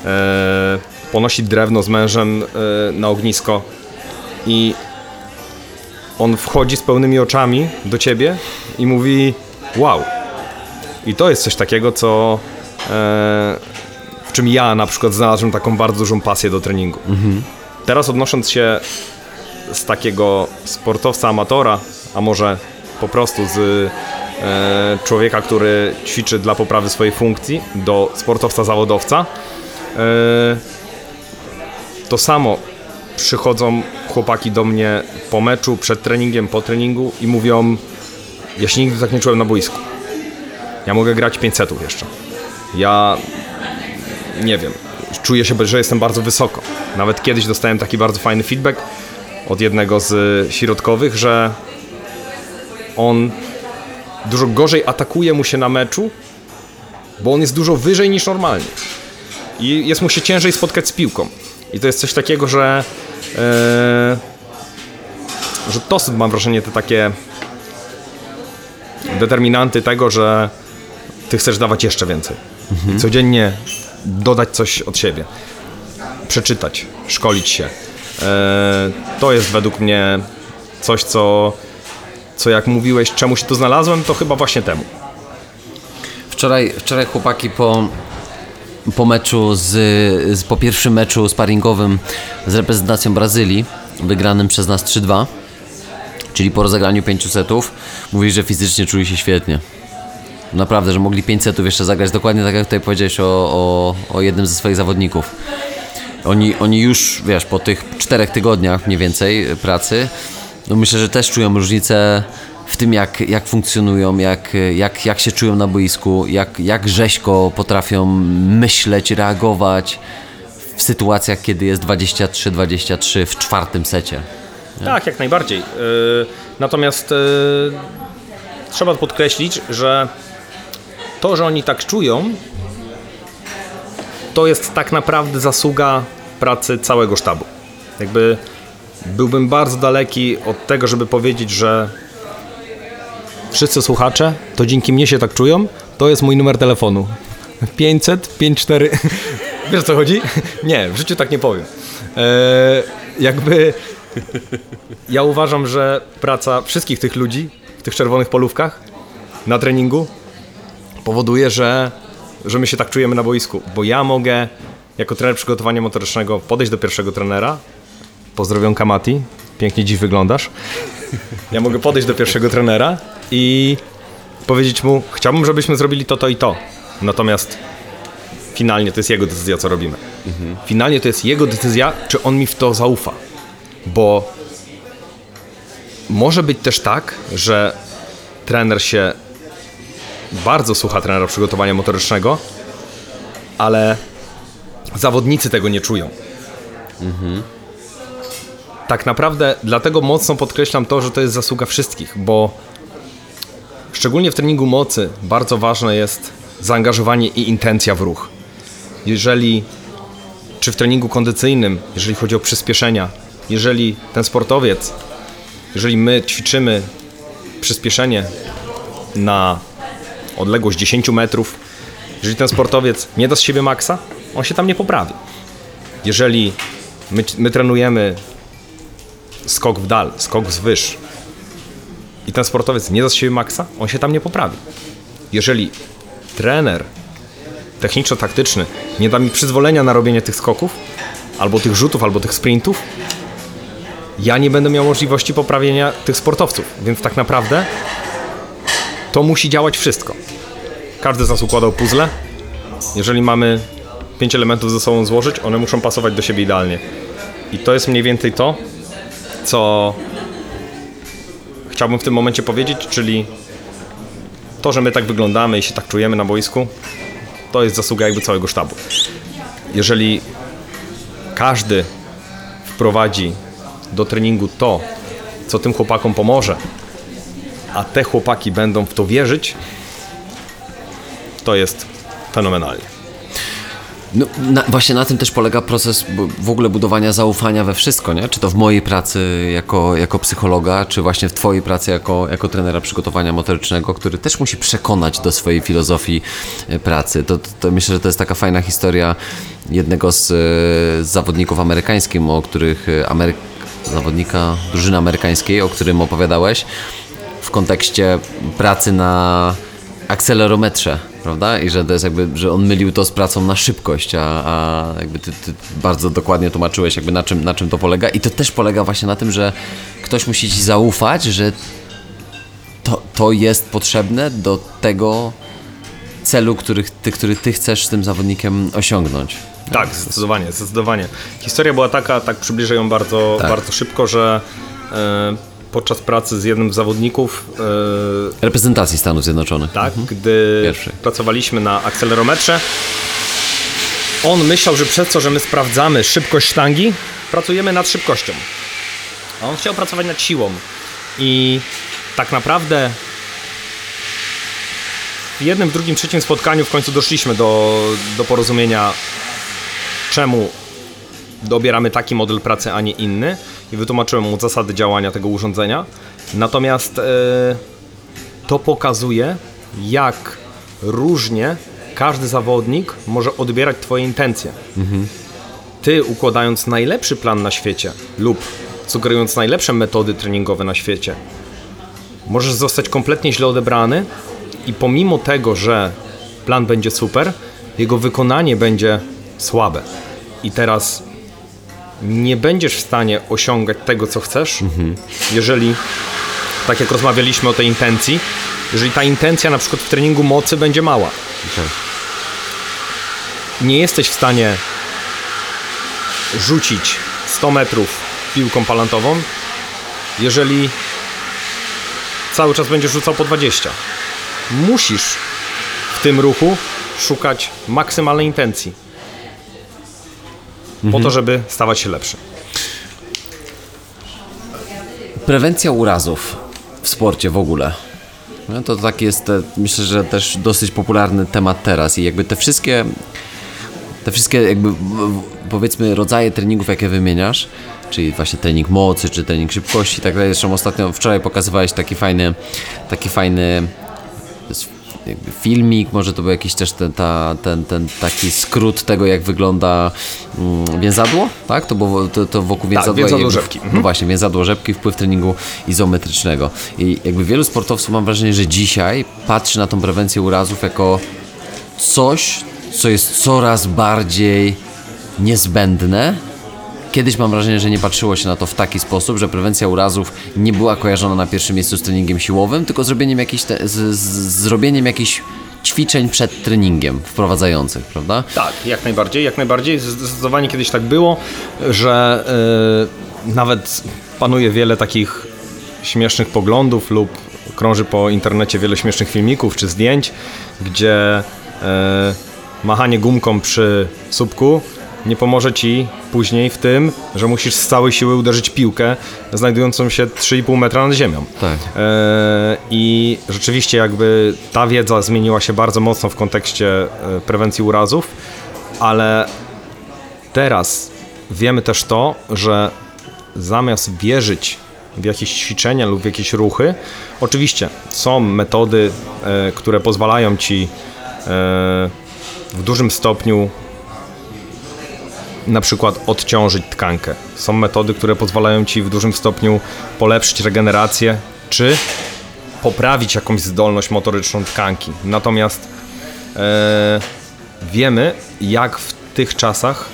e, ponosić drewno z mężem e, na ognisko i on wchodzi z pełnymi oczami do ciebie i mówi wow. I to jest coś takiego, co e, w czym ja na przykład znalazłem taką bardzo dużą pasję do treningu. Teraz odnosząc się z takiego sportowca amatora, a może po prostu z człowieka, który ćwiczy dla poprawy swojej funkcji, do sportowca zawodowca, e, to samo przychodzą chłopaki do mnie po meczu, przed treningiem, po treningu i mówią: Ja się nigdy tak nie czułem na boisku. Ja mogę grać 500 jeszcze. Ja nie wiem. czuję się, że jestem bardzo wysoko. Nawet kiedyś dostałem taki bardzo fajny feedback od jednego z środkowych, że on dużo gorzej atakuje mu się na meczu, bo on jest dużo wyżej niż normalnie. I jest mu się ciężej spotkać z piłką. I to jest coś takiego, że, e, że to są, mam wrażenie, te takie determinanty tego, że ty chcesz dawać jeszcze więcej. Mhm. I codziennie dodać coś od siebie. Przeczytać, szkolić się. E, to jest według mnie coś, co, co jak mówiłeś, czemu się tu znalazłem, to chyba właśnie temu.
Wczoraj, wczoraj chłopaki po, po meczu, z, z, po pierwszym meczu sparingowym z reprezentacją Brazylii, wygranym przez nas 3-2, czyli po rozegraniu 5 setów, mówili, że fizycznie czuli się świetnie. Naprawdę, że mogli 5 setów jeszcze zagrać, dokładnie tak jak tutaj powiedziałeś o, o, o jednym ze swoich zawodników. Oni, oni już, wiesz, po tych czterech tygodniach mniej więcej pracy, no myślę, że też czują różnicę w tym, jak, jak funkcjonują, jak, jak, jak się czują na boisku, jak, jak rzeźko potrafią myśleć, reagować w sytuacjach, kiedy jest 23-23 w czwartym secie.
Nie? Tak, jak najbardziej. Yy, natomiast yy, trzeba podkreślić, że to, że oni tak czują, to jest tak naprawdę zasługa pracy całego sztabu. Jakby byłbym bardzo daleki od tego, żeby powiedzieć, że wszyscy słuchacze to dzięki mnie się tak czują, to jest mój numer telefonu. 500 54. Wiesz o co chodzi? Nie, w życiu tak nie powiem. Eee, jakby ja uważam, że praca wszystkich tych ludzi w tych czerwonych polówkach na treningu powoduje, że, że my się tak czujemy na boisku. Bo ja mogę jako trener przygotowania motorycznego podejść do pierwszego trenera. Pozdrowiam Kamati, pięknie dziś wyglądasz. Ja mogę podejść do pierwszego trenera i powiedzieć mu, chciałbym, żebyśmy zrobili to, to i to. Natomiast finalnie to jest jego decyzja, co robimy. Finalnie to jest jego decyzja, czy on mi w to zaufa. Bo może być też tak, że trener się bardzo słucha trenera przygotowania motorycznego, ale zawodnicy tego nie czują. Mhm. Tak naprawdę dlatego mocno podkreślam to, że to jest zasługa wszystkich, bo szczególnie w treningu mocy bardzo ważne jest zaangażowanie i intencja w ruch. Jeżeli, czy w treningu kondycyjnym, jeżeli chodzi o przyspieszenia, jeżeli ten sportowiec, jeżeli my ćwiczymy przyspieszenie na odległość 10 metrów, jeżeli ten sportowiec nie da z siebie maksa, on się tam nie poprawi. Jeżeli my, my trenujemy skok w dal, skok wzwyż i ten sportowiec nie da z siebie maksa, on się tam nie poprawi. Jeżeli trener techniczno-taktyczny nie da mi przyzwolenia na robienie tych skoków, albo tych rzutów, albo tych sprintów, ja nie będę miał możliwości poprawienia tych sportowców. Więc tak naprawdę to musi działać wszystko. Każdy z nas układał puzzle. Jeżeli mamy pięć elementów ze sobą złożyć, one muszą pasować do siebie idealnie. I to jest mniej więcej to, co chciałbym w tym momencie powiedzieć, czyli to, że my tak wyglądamy i się tak czujemy na boisku, to jest zasługa jakby całego sztabu. Jeżeli każdy wprowadzi do treningu to, co tym chłopakom pomoże, a te chłopaki będą w to wierzyć, to jest fenomenalnie.
No, na, właśnie na tym też polega proces w ogóle budowania zaufania we wszystko, nie? Czy to w mojej pracy jako, jako psychologa, czy właśnie w Twojej pracy jako, jako trenera przygotowania motorycznego, który też musi przekonać do swojej filozofii e, pracy. To, to, to myślę, że to jest taka fajna historia jednego z, e, z zawodników amerykańskich, o których e, Amery zawodnika drużyny amerykańskiej, o którym opowiadałeś w kontekście pracy na akcelerometrze, prawda? I że to jest jakby, że on mylił to z pracą na szybkość, a, a jakby ty, ty, bardzo dokładnie tłumaczyłeś jakby na czym, na czym to polega i to też polega właśnie na tym, że ktoś musi ci zaufać, że to, to jest potrzebne do tego celu, których ty, który ty chcesz z tym zawodnikiem osiągnąć.
Tak, zdecydowanie, zdecydowanie. Historia była taka, tak przybliżę ją bardzo, tak. bardzo szybko, że yy, podczas pracy z jednym z zawodników.
E, Reprezentacji Stanów Zjednoczonych.
Tak, mhm. gdy Pierwszy. pracowaliśmy na akcelerometrze. on myślał, że przez to, że my sprawdzamy szybkość sztangi, pracujemy nad szybkością. A on chciał pracować nad siłą. I tak naprawdę w jednym, w drugim, trzecim spotkaniu w końcu doszliśmy do, do porozumienia, czemu dobieramy taki model pracy, a nie inny i wytłumaczyłem mu zasady działania tego urządzenia. Natomiast e, to pokazuje, jak różnie każdy zawodnik może odbierać Twoje intencje. Ty układając najlepszy plan na świecie lub sugerując najlepsze metody treningowe na świecie, możesz zostać kompletnie źle odebrany i pomimo tego, że plan będzie super, jego wykonanie będzie słabe. I teraz nie będziesz w stanie osiągać tego, co chcesz, jeżeli, tak jak rozmawialiśmy o tej intencji, jeżeli ta intencja na przykład w treningu mocy będzie mała. Nie jesteś w stanie rzucić 100 metrów piłką palantową, jeżeli cały czas będziesz rzucał po 20. Musisz w tym ruchu szukać maksymalnej intencji. Po to, żeby stawać się lepszy.
Prewencja urazów w sporcie w ogóle. No to tak jest, myślę, że też dosyć popularny temat teraz i jakby te wszystkie, te wszystkie jakby powiedzmy rodzaje treningów, jakie wymieniasz, czyli właśnie trening mocy, czy trening szybkości i tak dalej. Zresztą ostatnio, wczoraj pokazywałeś taki fajny, taki fajny jakby filmik, może to był jakiś też ten, ta, ten, ten taki skrót tego, jak wygląda mm, więzadło, tak? To, było, to, to wokół więzadła. i
więzadło
jakby-
rzepki. Mhm.
No właśnie, więzadło rzepki, wpływ treningu izometrycznego. I jakby wielu sportowców mam wrażenie, że dzisiaj patrzy na tą prewencję urazów jako coś, co jest coraz bardziej niezbędne. Kiedyś mam wrażenie, że nie patrzyło się na to w taki sposób, że prewencja urazów nie była kojarzona na pierwszym miejscu z treningiem siłowym, tylko zrobieniem jakichś te, z, z, zrobieniem jakichś ćwiczeń przed treningiem wprowadzających, prawda?
Tak, jak najbardziej, jak najbardziej. Zdecydowanie kiedyś tak było, że yy, nawet panuje wiele takich śmiesznych poglądów lub krąży po internecie wiele śmiesznych filmików czy zdjęć, gdzie yy, machanie gumką przy słupku nie pomoże ci później w tym, że musisz z całej siły uderzyć piłkę znajdującą się 3,5 metra nad ziemią.
Tak.
E, I rzeczywiście jakby ta wiedza zmieniła się bardzo mocno w kontekście e, prewencji urazów, ale teraz wiemy też to, że zamiast wierzyć w jakieś ćwiczenia lub w jakieś ruchy, oczywiście są metody, e, które pozwalają ci e, w dużym stopniu na przykład odciążyć tkankę. Są metody, które pozwalają ci w dużym stopniu polepszyć regenerację czy poprawić jakąś zdolność motoryczną tkanki. Natomiast e, wiemy, jak w tych czasach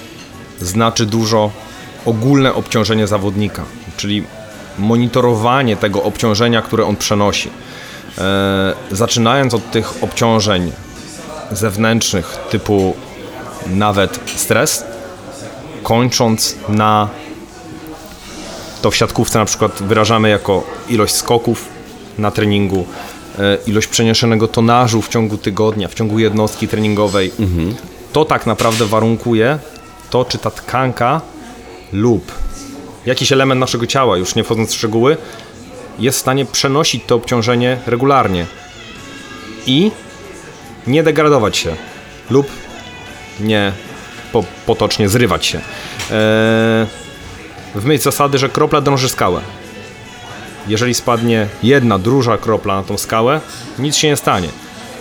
znaczy dużo ogólne obciążenie zawodnika, czyli monitorowanie tego obciążenia, które on przenosi. E, zaczynając od tych obciążeń zewnętrznych, typu nawet stres, kończąc na to w siatkówce na przykład wyrażamy jako ilość skoków na treningu, e, ilość przeniesionego tonażu w ciągu tygodnia, w ciągu jednostki treningowej. To tak naprawdę warunkuje to, czy ta tkanka lub jakiś element naszego ciała, już nie wchodząc w szczegóły, jest w stanie przenosić to obciążenie regularnie i nie degradować się lub nie po, potocznie zrywać się. Eee, w myśl zasady, że kropla drąży skałę. Jeżeli spadnie jedna duża kropla na tą skałę, nic się nie stanie.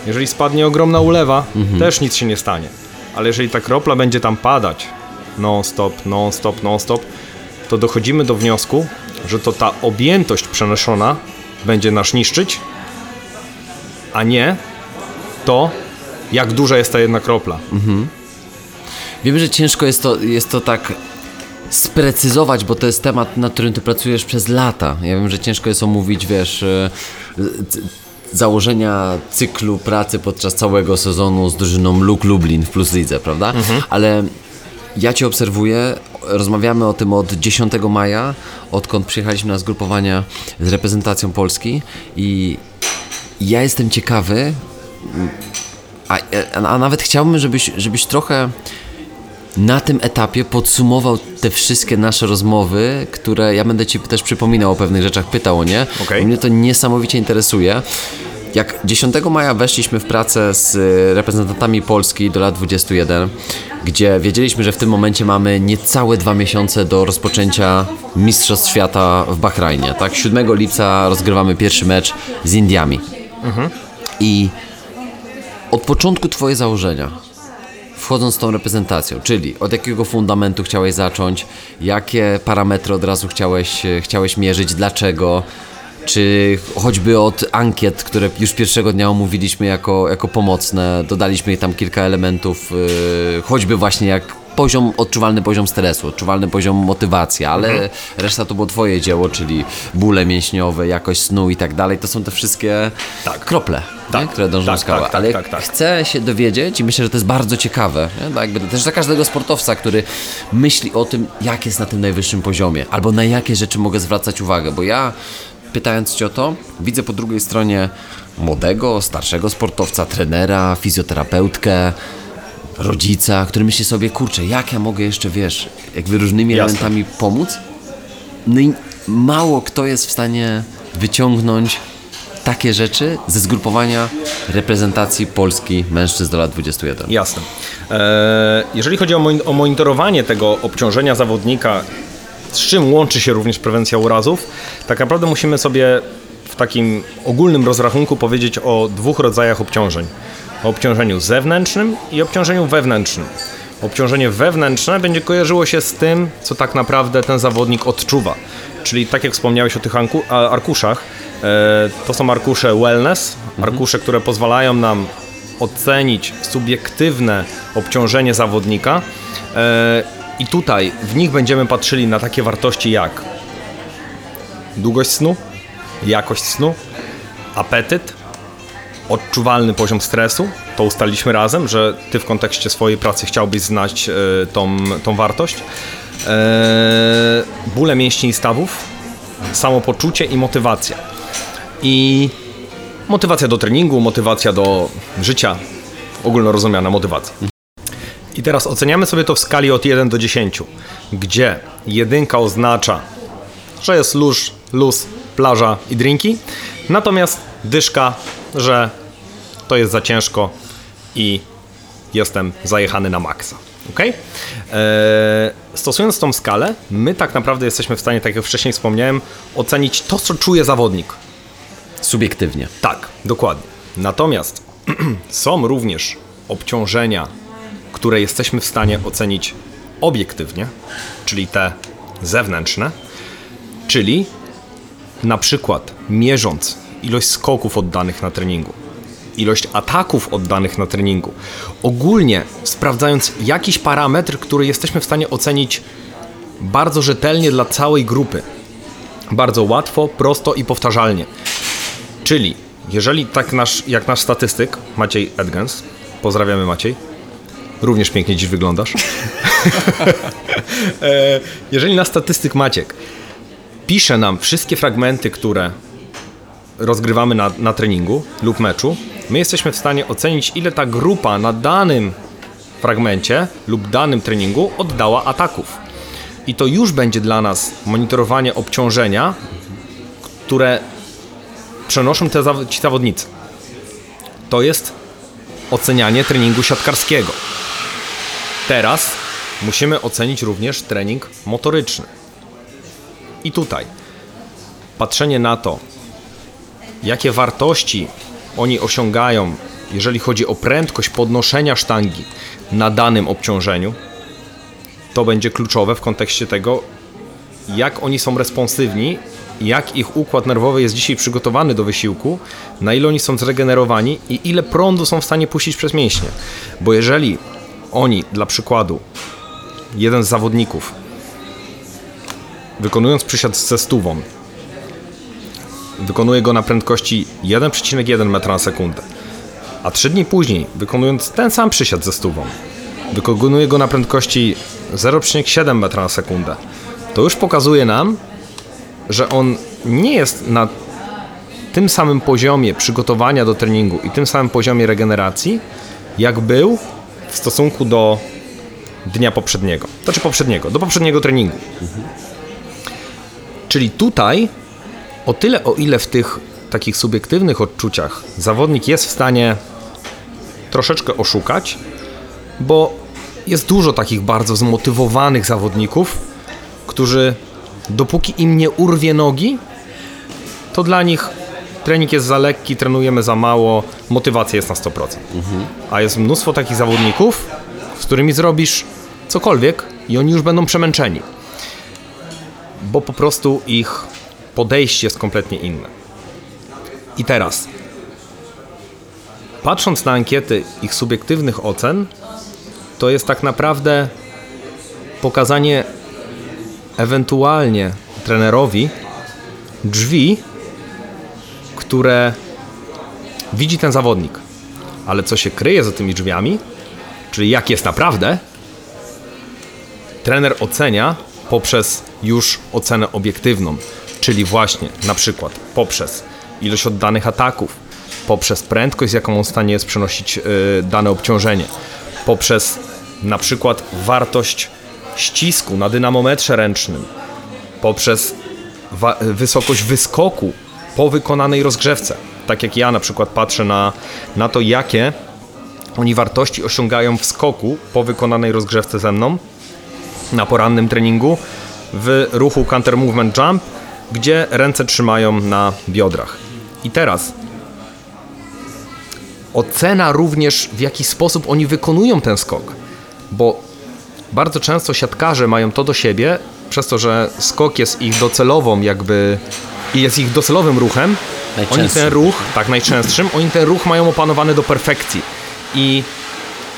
Jeżeli spadnie ogromna ulewa, też nic się nie stanie. Ale jeżeli ta kropla będzie tam padać non-stop, non-stop, non-stop, to dochodzimy do wniosku, że to ta objętość przenoszona będzie nas niszczyć, a nie to, jak duża jest ta jedna kropla.
Wiem, że ciężko jest to, jest to tak sprecyzować, bo to jest temat, nad którym ty pracujesz przez lata. Ja wiem, że ciężko jest omówić, wiesz, e, założenia cyklu pracy podczas całego sezonu z drużyną Luk Lublin w Plus Lidze, prawda? Ale ja cię obserwuję, rozmawiamy o tym od 10 maja, odkąd przyjechaliśmy na zgrupowania z reprezentacją Polski i ja jestem ciekawy, a, a, a nawet chciałbym, żebyś, żebyś trochę na tym etapie podsumował te wszystkie nasze rozmowy, które ja będę Ci też przypominał o pewnych rzeczach, pytał o nie. Bo Mnie to niesamowicie interesuje. Jak 10 maja weszliśmy w pracę z reprezentantami Polski do lat 21, gdzie wiedzieliśmy, że w tym momencie mamy niecałe dwa miesiące do rozpoczęcia Mistrzostw Świata w Bahrajnie. Tak? 7 lipca rozgrywamy pierwszy mecz z Indiami. I od początku Twoje założenia, wchodząc z tą reprezentacją, czyli od jakiego fundamentu chciałeś zacząć, jakie parametry od razu chciałeś, chciałeś mierzyć, dlaczego, czy choćby od ankiet, które już pierwszego dnia omówiliśmy jako, jako pomocne, dodaliśmy tam kilka elementów, yy, choćby właśnie jak poziom, odczuwalny poziom stresu, odczuwalny poziom motywacji, ale reszta to było twoje dzieło, czyli bóle mięśniowe, jakość snu i tak dalej, to są te wszystkie
Tak.
krople,
Tak.
nie? które dążą
Tak,
w skałę.
tak, tak,
ale
tak, tak.
chcę się dowiedzieć i myślę, że to jest bardzo ciekawe, nie? Jakby też dla każdego sportowca, który myśli o tym, jak jest na tym najwyższym poziomie, albo na jakie rzeczy mogę zwracać uwagę, bo ja pytając Cię o to, widzę po drugiej stronie młodego, starszego sportowca, trenera, fizjoterapeutkę, rodzica, który myśli sobie, kurczę, jak ja mogę jeszcze, wiesz, jakby różnymi
Jasne.
elementami pomóc? No i mało kto jest w stanie wyciągnąć takie rzeczy ze zgrupowania reprezentacji Polski mężczyzn do lat 21.
Jasne. E, Jeżeli chodzi o mon- o monitorowanie tego obciążenia zawodnika, z czym łączy się również prewencja urazów, tak naprawdę musimy sobie w takim ogólnym rozrachunku powiedzieć o dwóch rodzajach obciążeń. O obciążeniu zewnętrznym i obciążeniu wewnętrznym. Obciążenie wewnętrzne będzie kojarzyło się z tym, co tak naprawdę ten zawodnik odczuwa. Czyli tak jak wspomniałeś o tych arkuszach, e, to są arkusze wellness, arkusze, które pozwalają nam ocenić subiektywne obciążenie zawodnika. E, I tutaj w nich będziemy patrzyli na takie wartości jak długość snu, jakość snu, apetyt, odczuwalny poziom stresu. To ustaliliśmy razem, że ty w kontekście swojej pracy chciałbyś znać e, tą, tą wartość. E, bóle mięśni i stawów, samopoczucie i motywacja. I motywacja do treningu, motywacja do życia, ogólnorozumiana motywacja. I teraz oceniamy sobie to w skali od 1 do 10, gdzie jedynka oznacza, że jest luz, luz, plaża i drinki, natomiast dyszka, że to jest za ciężko i jestem zajechany na maksa. Ok? Eee, stosując tą skalę, my tak naprawdę jesteśmy w stanie, tak jak wcześniej wspomniałem, ocenić to, co czuje zawodnik.
Subiektywnie.
Tak, dokładnie. Natomiast są również obciążenia, które jesteśmy w stanie ocenić obiektywnie, czyli te zewnętrzne, czyli na przykład mierząc ilość skoków oddanych na treningu, ilość ataków oddanych na treningu, ogólnie sprawdzając jakiś parametr, który jesteśmy w stanie ocenić bardzo rzetelnie dla całej grupy. Bardzo łatwo, prosto i powtarzalnie. Czyli, jeżeli tak nasz, jak nasz statystyk, Maciej Edgens, pozdrawiamy Maciej, również pięknie dziś wyglądasz. E, jeżeli nasz statystyk Maciek pisze nam wszystkie fragmenty, które rozgrywamy na, na treningu lub meczu, my jesteśmy w stanie ocenić, ile ta grupa na danym fragmencie lub danym treningu oddała ataków. I to już będzie dla nas monitorowanie obciążenia, które przenoszą te ci zawodnicy. To jest ocenianie treningu siatkarskiego. Teraz musimy ocenić również trening motoryczny. I tutaj patrzenie na to, jakie wartości oni osiągają, jeżeli chodzi o prędkość podnoszenia sztangi na danym obciążeniu, to będzie kluczowe w kontekście tego, jak oni są responsywni, jak ich układ nerwowy jest dzisiaj przygotowany do wysiłku, na ile oni są zregenerowani i ile prądu są w stanie puścić przez mięśnie. Bo jeżeli oni, dla przykładu, jeden z zawodników, wykonując przysiad ze stówą, wykonuje go na prędkości 1,1 m na sekundę, a trzy dni później, wykonując ten sam przysiad ze stówą, wykonuje go na prędkości 0,7 m na sekundę, to już pokazuje nam, że on nie jest na tym samym poziomie przygotowania do treningu i tym samym poziomie regeneracji, jak był w stosunku do dnia poprzedniego. Znaczy poprzedniego, do poprzedniego treningu. Czyli tutaj o tyle, o ile w tych takich subiektywnych odczuciach zawodnik jest w stanie troszeczkę oszukać, bo jest dużo takich bardzo zmotywowanych zawodników, którzy dopóki im nie urwie nogi, to dla nich trening jest za lekki, trenujemy za mało, motywacja jest na 100%. A jest mnóstwo takich zawodników, z którymi zrobisz cokolwiek i oni już będą przemęczeni. Bo po prostu ich podejście jest kompletnie inne. I teraz, patrząc na ankiety ich subiektywnych ocen, to jest tak naprawdę pokazanie ewentualnie trenerowi drzwi, które widzi ten zawodnik. Ale co się kryje za tymi drzwiami, czyli jak jest naprawdę, trener ocenia poprzez już ocenę obiektywną, czyli właśnie na przykład poprzez ilość oddanych ataków, poprzez prędkość, z jaką on w stanie jest przenosić yy, dane obciążenie, poprzez na przykład wartość ścisku na dynamometrze ręcznym, poprzez wysokość wyskoku po wykonanej rozgrzewce. Tak jak ja na przykład patrzę na, na to, jakie oni wartości osiągają w skoku po wykonanej rozgrzewce ze mną na porannym treningu w ruchu counter movement jump, gdzie ręce trzymają na biodrach. I teraz ocena również w jaki sposób oni wykonują ten skok, bo bardzo często siatkarze mają to do siebie, przez to, że skok jest ich docelową jakby i jest ich docelowym ruchem, oni ten ruch, tak najczęstszym, oni ten ruch mają opanowany do perfekcji. I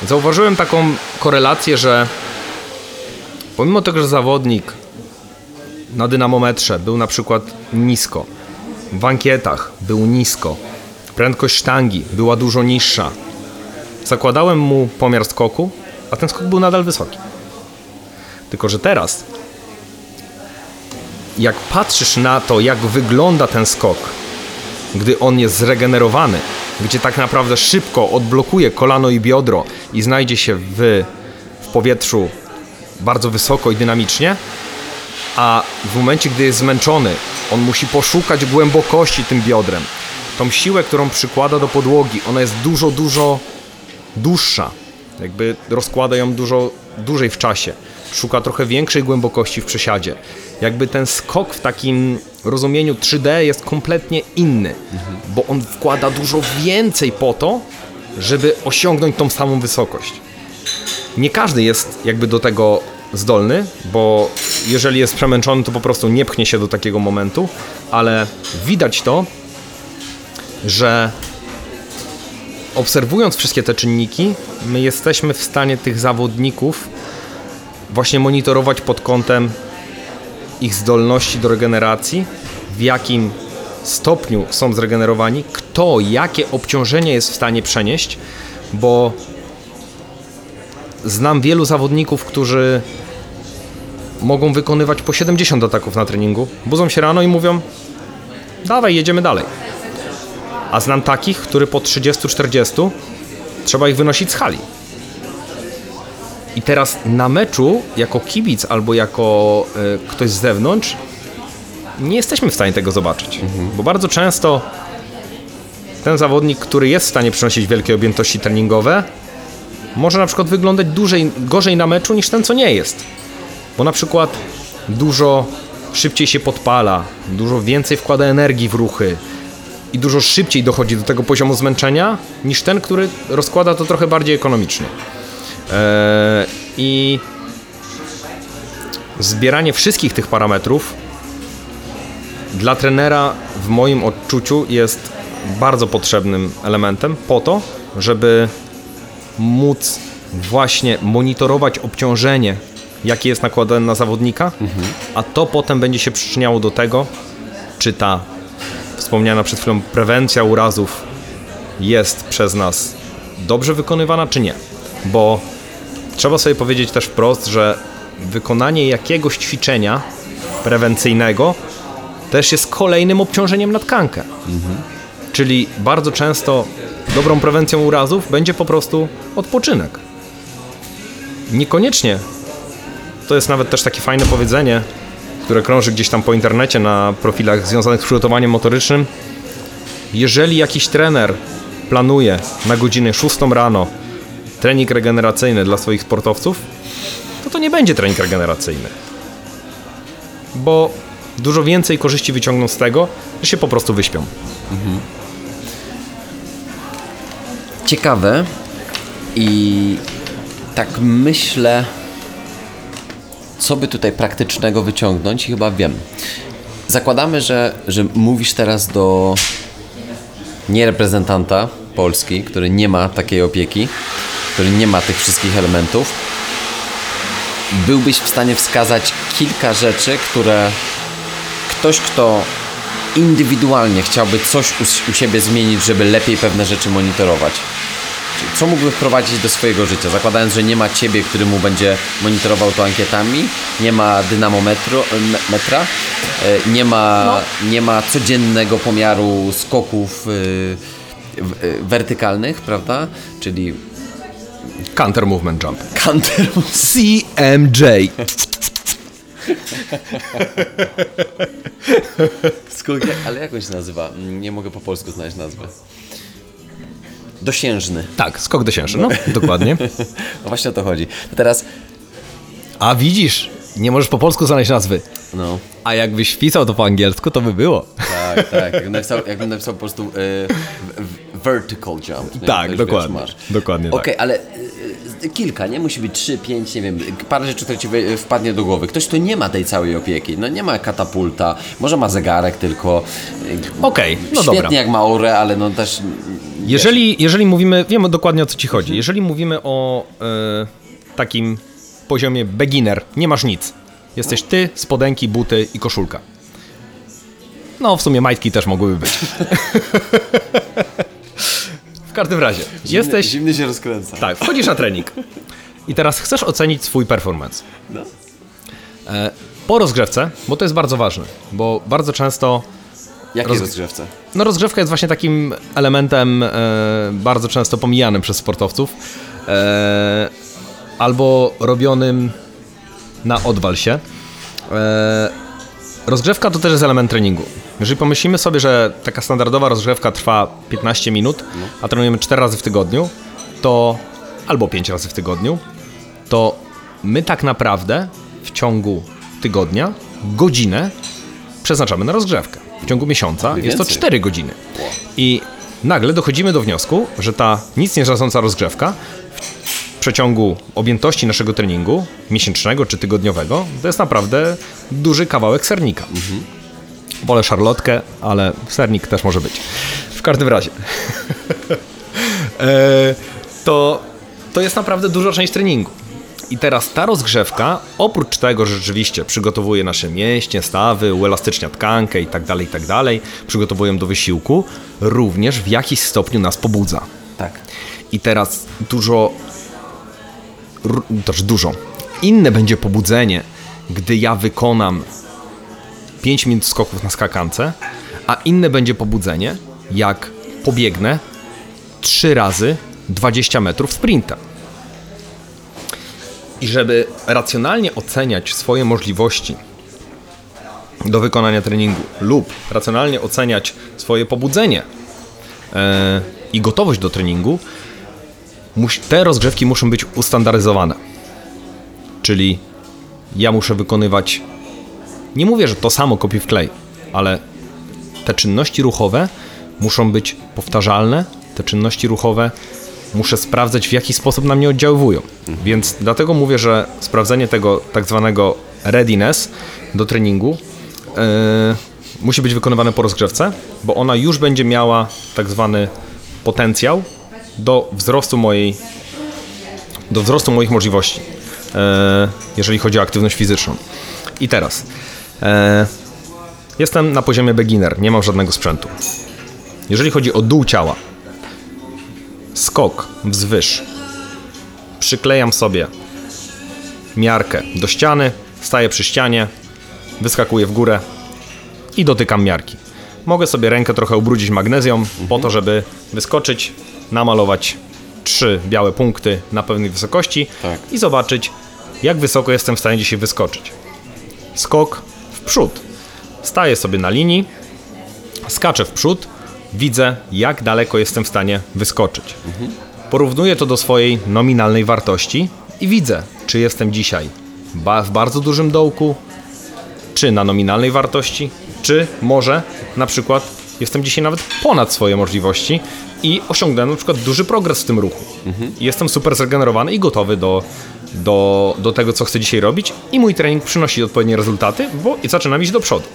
zauważyłem taką korelację, że pomimo tego, że zawodnik na dynamometrze był na przykład nisko, w ankietach był nisko, prędkość sztangi była dużo niższa, zakładałem mu pomiar skoku, a ten skok był nadal wysoki. Tylko, że teraz jak patrzysz na to, jak wygląda ten skok, gdy on jest zregenerowany, gdzie tak naprawdę szybko odblokuje kolano i biodro i znajdzie się w, w powietrzu bardzo wysoko i dynamicznie, a w momencie, gdy jest zmęczony, on musi poszukać głębokości tym biodrem. Tą siłę, którą przykłada do podłogi, ona jest dużo, dużo dłuższa. Jakby rozkłada ją dużo dłużej w czasie. Szuka trochę większej głębokości w przesiadzie jakby ten skok w takim rozumieniu 3D jest kompletnie inny, bo on wkłada dużo więcej po to, żeby osiągnąć tą samą wysokość. Nie każdy jest jakby do tego zdolny, bo jeżeli jest przemęczony, to po prostu nie pchnie się do takiego momentu, ale widać to, że obserwując wszystkie te czynniki, my jesteśmy w stanie tych zawodników właśnie monitorować pod kątem ich zdolności do regeneracji, w jakim stopniu są zregenerowani, kto jakie obciążenie jest w stanie przenieść, bo znam wielu zawodników, którzy mogą wykonywać po 70 ataków na treningu, budzą się rano i mówią dawaj, jedziemy dalej. A znam takich, który po 30-40 trzeba ich wynosić z hali. I teraz na meczu, jako kibic albo jako y, ktoś z zewnątrz, nie jesteśmy w stanie tego zobaczyć. Mhm. Bo bardzo często ten zawodnik, który jest w stanie przynosić wielkie objętości treningowe, może na przykład wyglądać dłużej, gorzej na meczu niż ten, co nie jest. Bo na przykład dużo szybciej się podpala, dużo więcej wkłada energii w ruchy i dużo szybciej dochodzi do tego poziomu zmęczenia niż ten, który rozkłada to trochę bardziej ekonomicznie. E, I zbieranie wszystkich tych parametrów dla trenera w moim odczuciu jest bardzo potrzebnym elementem po to, żeby móc właśnie monitorować obciążenie, jakie jest nakładane na zawodnika, mhm. a to potem będzie się przyczyniało do tego, czy ta wspomniana przed chwilą prewencja urazów jest przez nas dobrze wykonywana, czy nie. Bo trzeba sobie powiedzieć też wprost, że wykonanie jakiegoś ćwiczenia prewencyjnego też jest kolejnym obciążeniem na tkankę. Mhm. Czyli bardzo często dobrą prewencją urazów będzie po prostu odpoczynek. niekoniecznie. To jest nawet też takie fajne powiedzenie, które krąży gdzieś tam po internecie na profilach związanych z przygotowaniem motorycznym. Jeżeli jakiś trener planuje na godzinę 6 rano trening regeneracyjny dla swoich sportowców, to to nie będzie trening regeneracyjny. Bo dużo więcej korzyści wyciągną z tego, że się po prostu wyśpią.
Ciekawe i tak myślę, co by tutaj praktycznego wyciągnąć i chyba wiem. Zakładamy, że, że mówisz teraz do nie reprezentanta Polski, który nie ma takiej opieki, który nie ma tych wszystkich elementów. Byłbyś w stanie wskazać kilka rzeczy, które ktoś, kto indywidualnie chciałby coś u, u siebie zmienić, żeby lepiej pewne rzeczy monitorować. Co mógłby wprowadzić do swojego życia, zakładając, że nie ma ciebie, który mu będzie monitorował to ankietami, nie ma dynamometru, me- metra, e, nie ma, nie ma codziennego pomiaru skoków y, y, wertykalnych, prawda? Czyli
Counter movement jump.
kanter.
CMJ.
Skok, ale jak on się nazywa? Nie mogę po polsku znaleźć nazwy. Dosiężny.
Tak, skok dosiężny, no dokładnie.
No właśnie o to chodzi. Teraz,
A widzisz, nie możesz po polsku znaleźć nazwy.
No,
A jakbyś wpisał to po angielsku, to by było.
tak, tak. Jakbym napisał, jakbym napisał po prostu y, w- vertical jump. nie?
Tak,
już
dokładnie.
Wiesz.
Dokładnie tak.
Okej, ale y, y, kilka, nie? Musi być trzy, pięć, nie wiem, parę rzeczy, które ci wpadnie do głowy. Ktoś, kto nie ma tej całej opieki, no nie ma katapulta, może ma zegarek tylko. y,
Okej, no
Świetnie
dobra.
jak ma orę, ale no też
Jeżeli, jeżeli mówimy, wiemy dokładnie o co ci chodzi. Jeżeli mówimy o e, takim poziomie beginner, nie masz nic. Jesteś ty, spodenki, buty i koszulka. No, w sumie majtki też mogłyby być. w każdym razie, jesteś.
Zimny się rozkręca.
Tak, wchodzisz na trening. I teraz chcesz ocenić swój performance.
No.
E, po rozgrzewce, bo to jest bardzo ważne, bo bardzo często
Jakie
Roz-
rozgrzewce?
no rozgrzewka jest właśnie takim elementem e, bardzo często pomijanym przez sportowców e, albo robionym na odwal się. E, rozgrzewka to też jest element treningu. Jeżeli pomyślimy sobie, że taka standardowa rozgrzewka trwa 15 minut, a trenujemy 4 razy w tygodniu, to albo 5 razy w tygodniu, to my tak naprawdę w ciągu tygodnia godzinę przeznaczamy na rozgrzewkę. W ciągu miesiąca jest to
więcej.
4 godziny. I nagle dochodzimy do wniosku, że ta nic nie znacząca rozgrzewka przeciągu objętości naszego treningu miesięcznego czy tygodniowego to jest naprawdę duży kawałek sernika. Wolę szarlotkę, ale sernik też może być. W każdym razie. e, to, to jest naprawdę duża część treningu. I teraz ta rozgrzewka, oprócz tego, że rzeczywiście przygotowuje nasze mięśnie, stawy, uelastycznia tkankę i tak dalej, i tak dalej, przygotowują do wysiłku, również w jakiś stopniu nas pobudza.
Tak.
I teraz dużo, też dużo, inne będzie pobudzenie, gdy ja wykonam 5 minut skoków na skakance, a inne będzie pobudzenie, jak pobiegnę 3 razy 20 metrów sprinta. I żeby racjonalnie oceniać swoje możliwości do wykonania treningu lub racjonalnie oceniać swoje pobudzenie e, i gotowość do treningu, te rozgrzewki muszą być ustandaryzowane. Czyli ja muszę wykonywać, nie mówię, że to samo kopi w klej, ale te czynności ruchowe muszą być powtarzalne, te czynności ruchowe muszę sprawdzać, w jaki sposób na mnie oddziaływują. Więc dlatego mówię, że sprawdzenie tego tak zwanego readiness do treningu yy, musi być wykonywane po rozgrzewce, bo ona już będzie miała tak zwany potencjał do wzrostu mojej do wzrostu moich możliwości, e, jeżeli chodzi o aktywność fizyczną. I teraz e, jestem na poziomie beginner, nie mam żadnego sprzętu. Jeżeli chodzi o dół ciała, skok wzwyż, przyklejam sobie miarkę do ściany, staję przy ścianie, wyskakuję w górę i dotykam miarki. Mogę sobie rękę trochę ubrudzić magnezją po to, żeby wyskoczyć, namalować trzy białe punkty na pewnej wysokości
Tak.
i zobaczyć, jak wysoko jestem w stanie dzisiaj wyskoczyć. Skok w przód. Staję sobie na linii, skaczę w przód, widzę, jak daleko jestem w stanie wyskoczyć. Porównuję to do swojej nominalnej wartości i widzę, czy jestem dzisiaj w bardzo dużym dołku, czy na nominalnej wartości, czy może na przykład jestem dzisiaj nawet ponad swoje możliwości i osiągnąłem na przykład duży progres w tym ruchu. I Jestem super zregenerowany i gotowy do, do, do tego, co chcę dzisiaj robić i mój trening przynosi odpowiednie rezultaty, bo i zaczynam iść do przodu.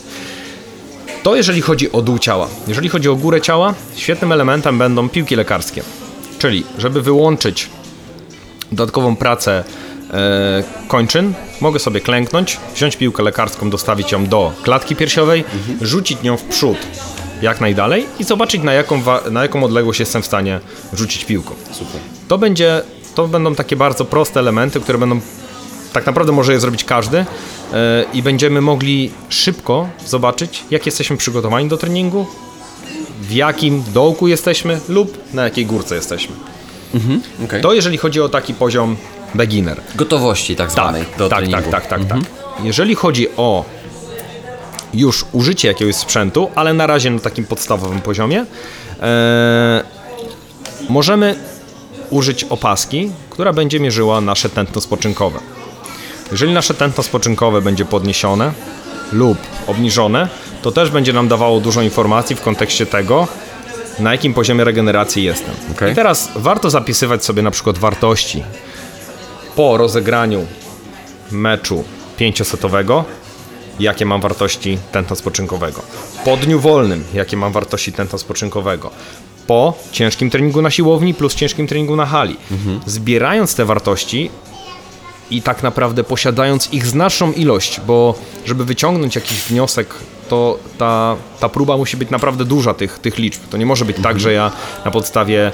To jeżeli chodzi o dół ciała. Jeżeli chodzi o górę ciała, świetnym elementem będą piłki lekarskie. Czyli, żeby wyłączyć dodatkową pracę e, kończyn, mogę sobie klęknąć, wziąć piłkę lekarską, dostawić ją do klatki piersiowej, rzucić nią w przód jak najdalej i zobaczyć na jaką, na jaką odległość jestem w stanie rzucić piłką.
Super.
To będzie, to będą takie bardzo proste elementy, które będą tak naprawdę może je zrobić każdy e, i będziemy mogli szybko zobaczyć, jak jesteśmy przygotowani do treningu, w jakim dołku jesteśmy lub na jakiej górce jesteśmy.
Okay.
To jeżeli chodzi o taki poziom beginner.
Gotowości tak
Tak,
zwanej do
tak,
treningu.
tak, tak, tak, tak. Jeżeli chodzi o już użycie jakiegoś sprzętu, ale na razie na takim podstawowym poziomie, e, możemy użyć opaski, która będzie mierzyła nasze tętno spoczynkowe. Jeżeli nasze tętno spoczynkowe będzie podniesione lub obniżone, to też będzie nam dawało dużo informacji w kontekście tego, na jakim poziomie regeneracji jestem.
Okej.
I teraz warto zapisywać sobie na przykład wartości po rozegraniu meczu pięciosetowego, jakie mam wartości tętna spoczynkowego. Po dniu wolnym, jakie mam wartości tętna spoczynkowego. Po ciężkim treningu na siłowni plus ciężkim treningu na hali. Zbierając te wartości i tak naprawdę posiadając ich znaczną ilość, bo żeby wyciągnąć jakiś wniosek, to ta, ta próba musi być naprawdę duża tych, tych liczb. To nie może być tak, że ja na podstawie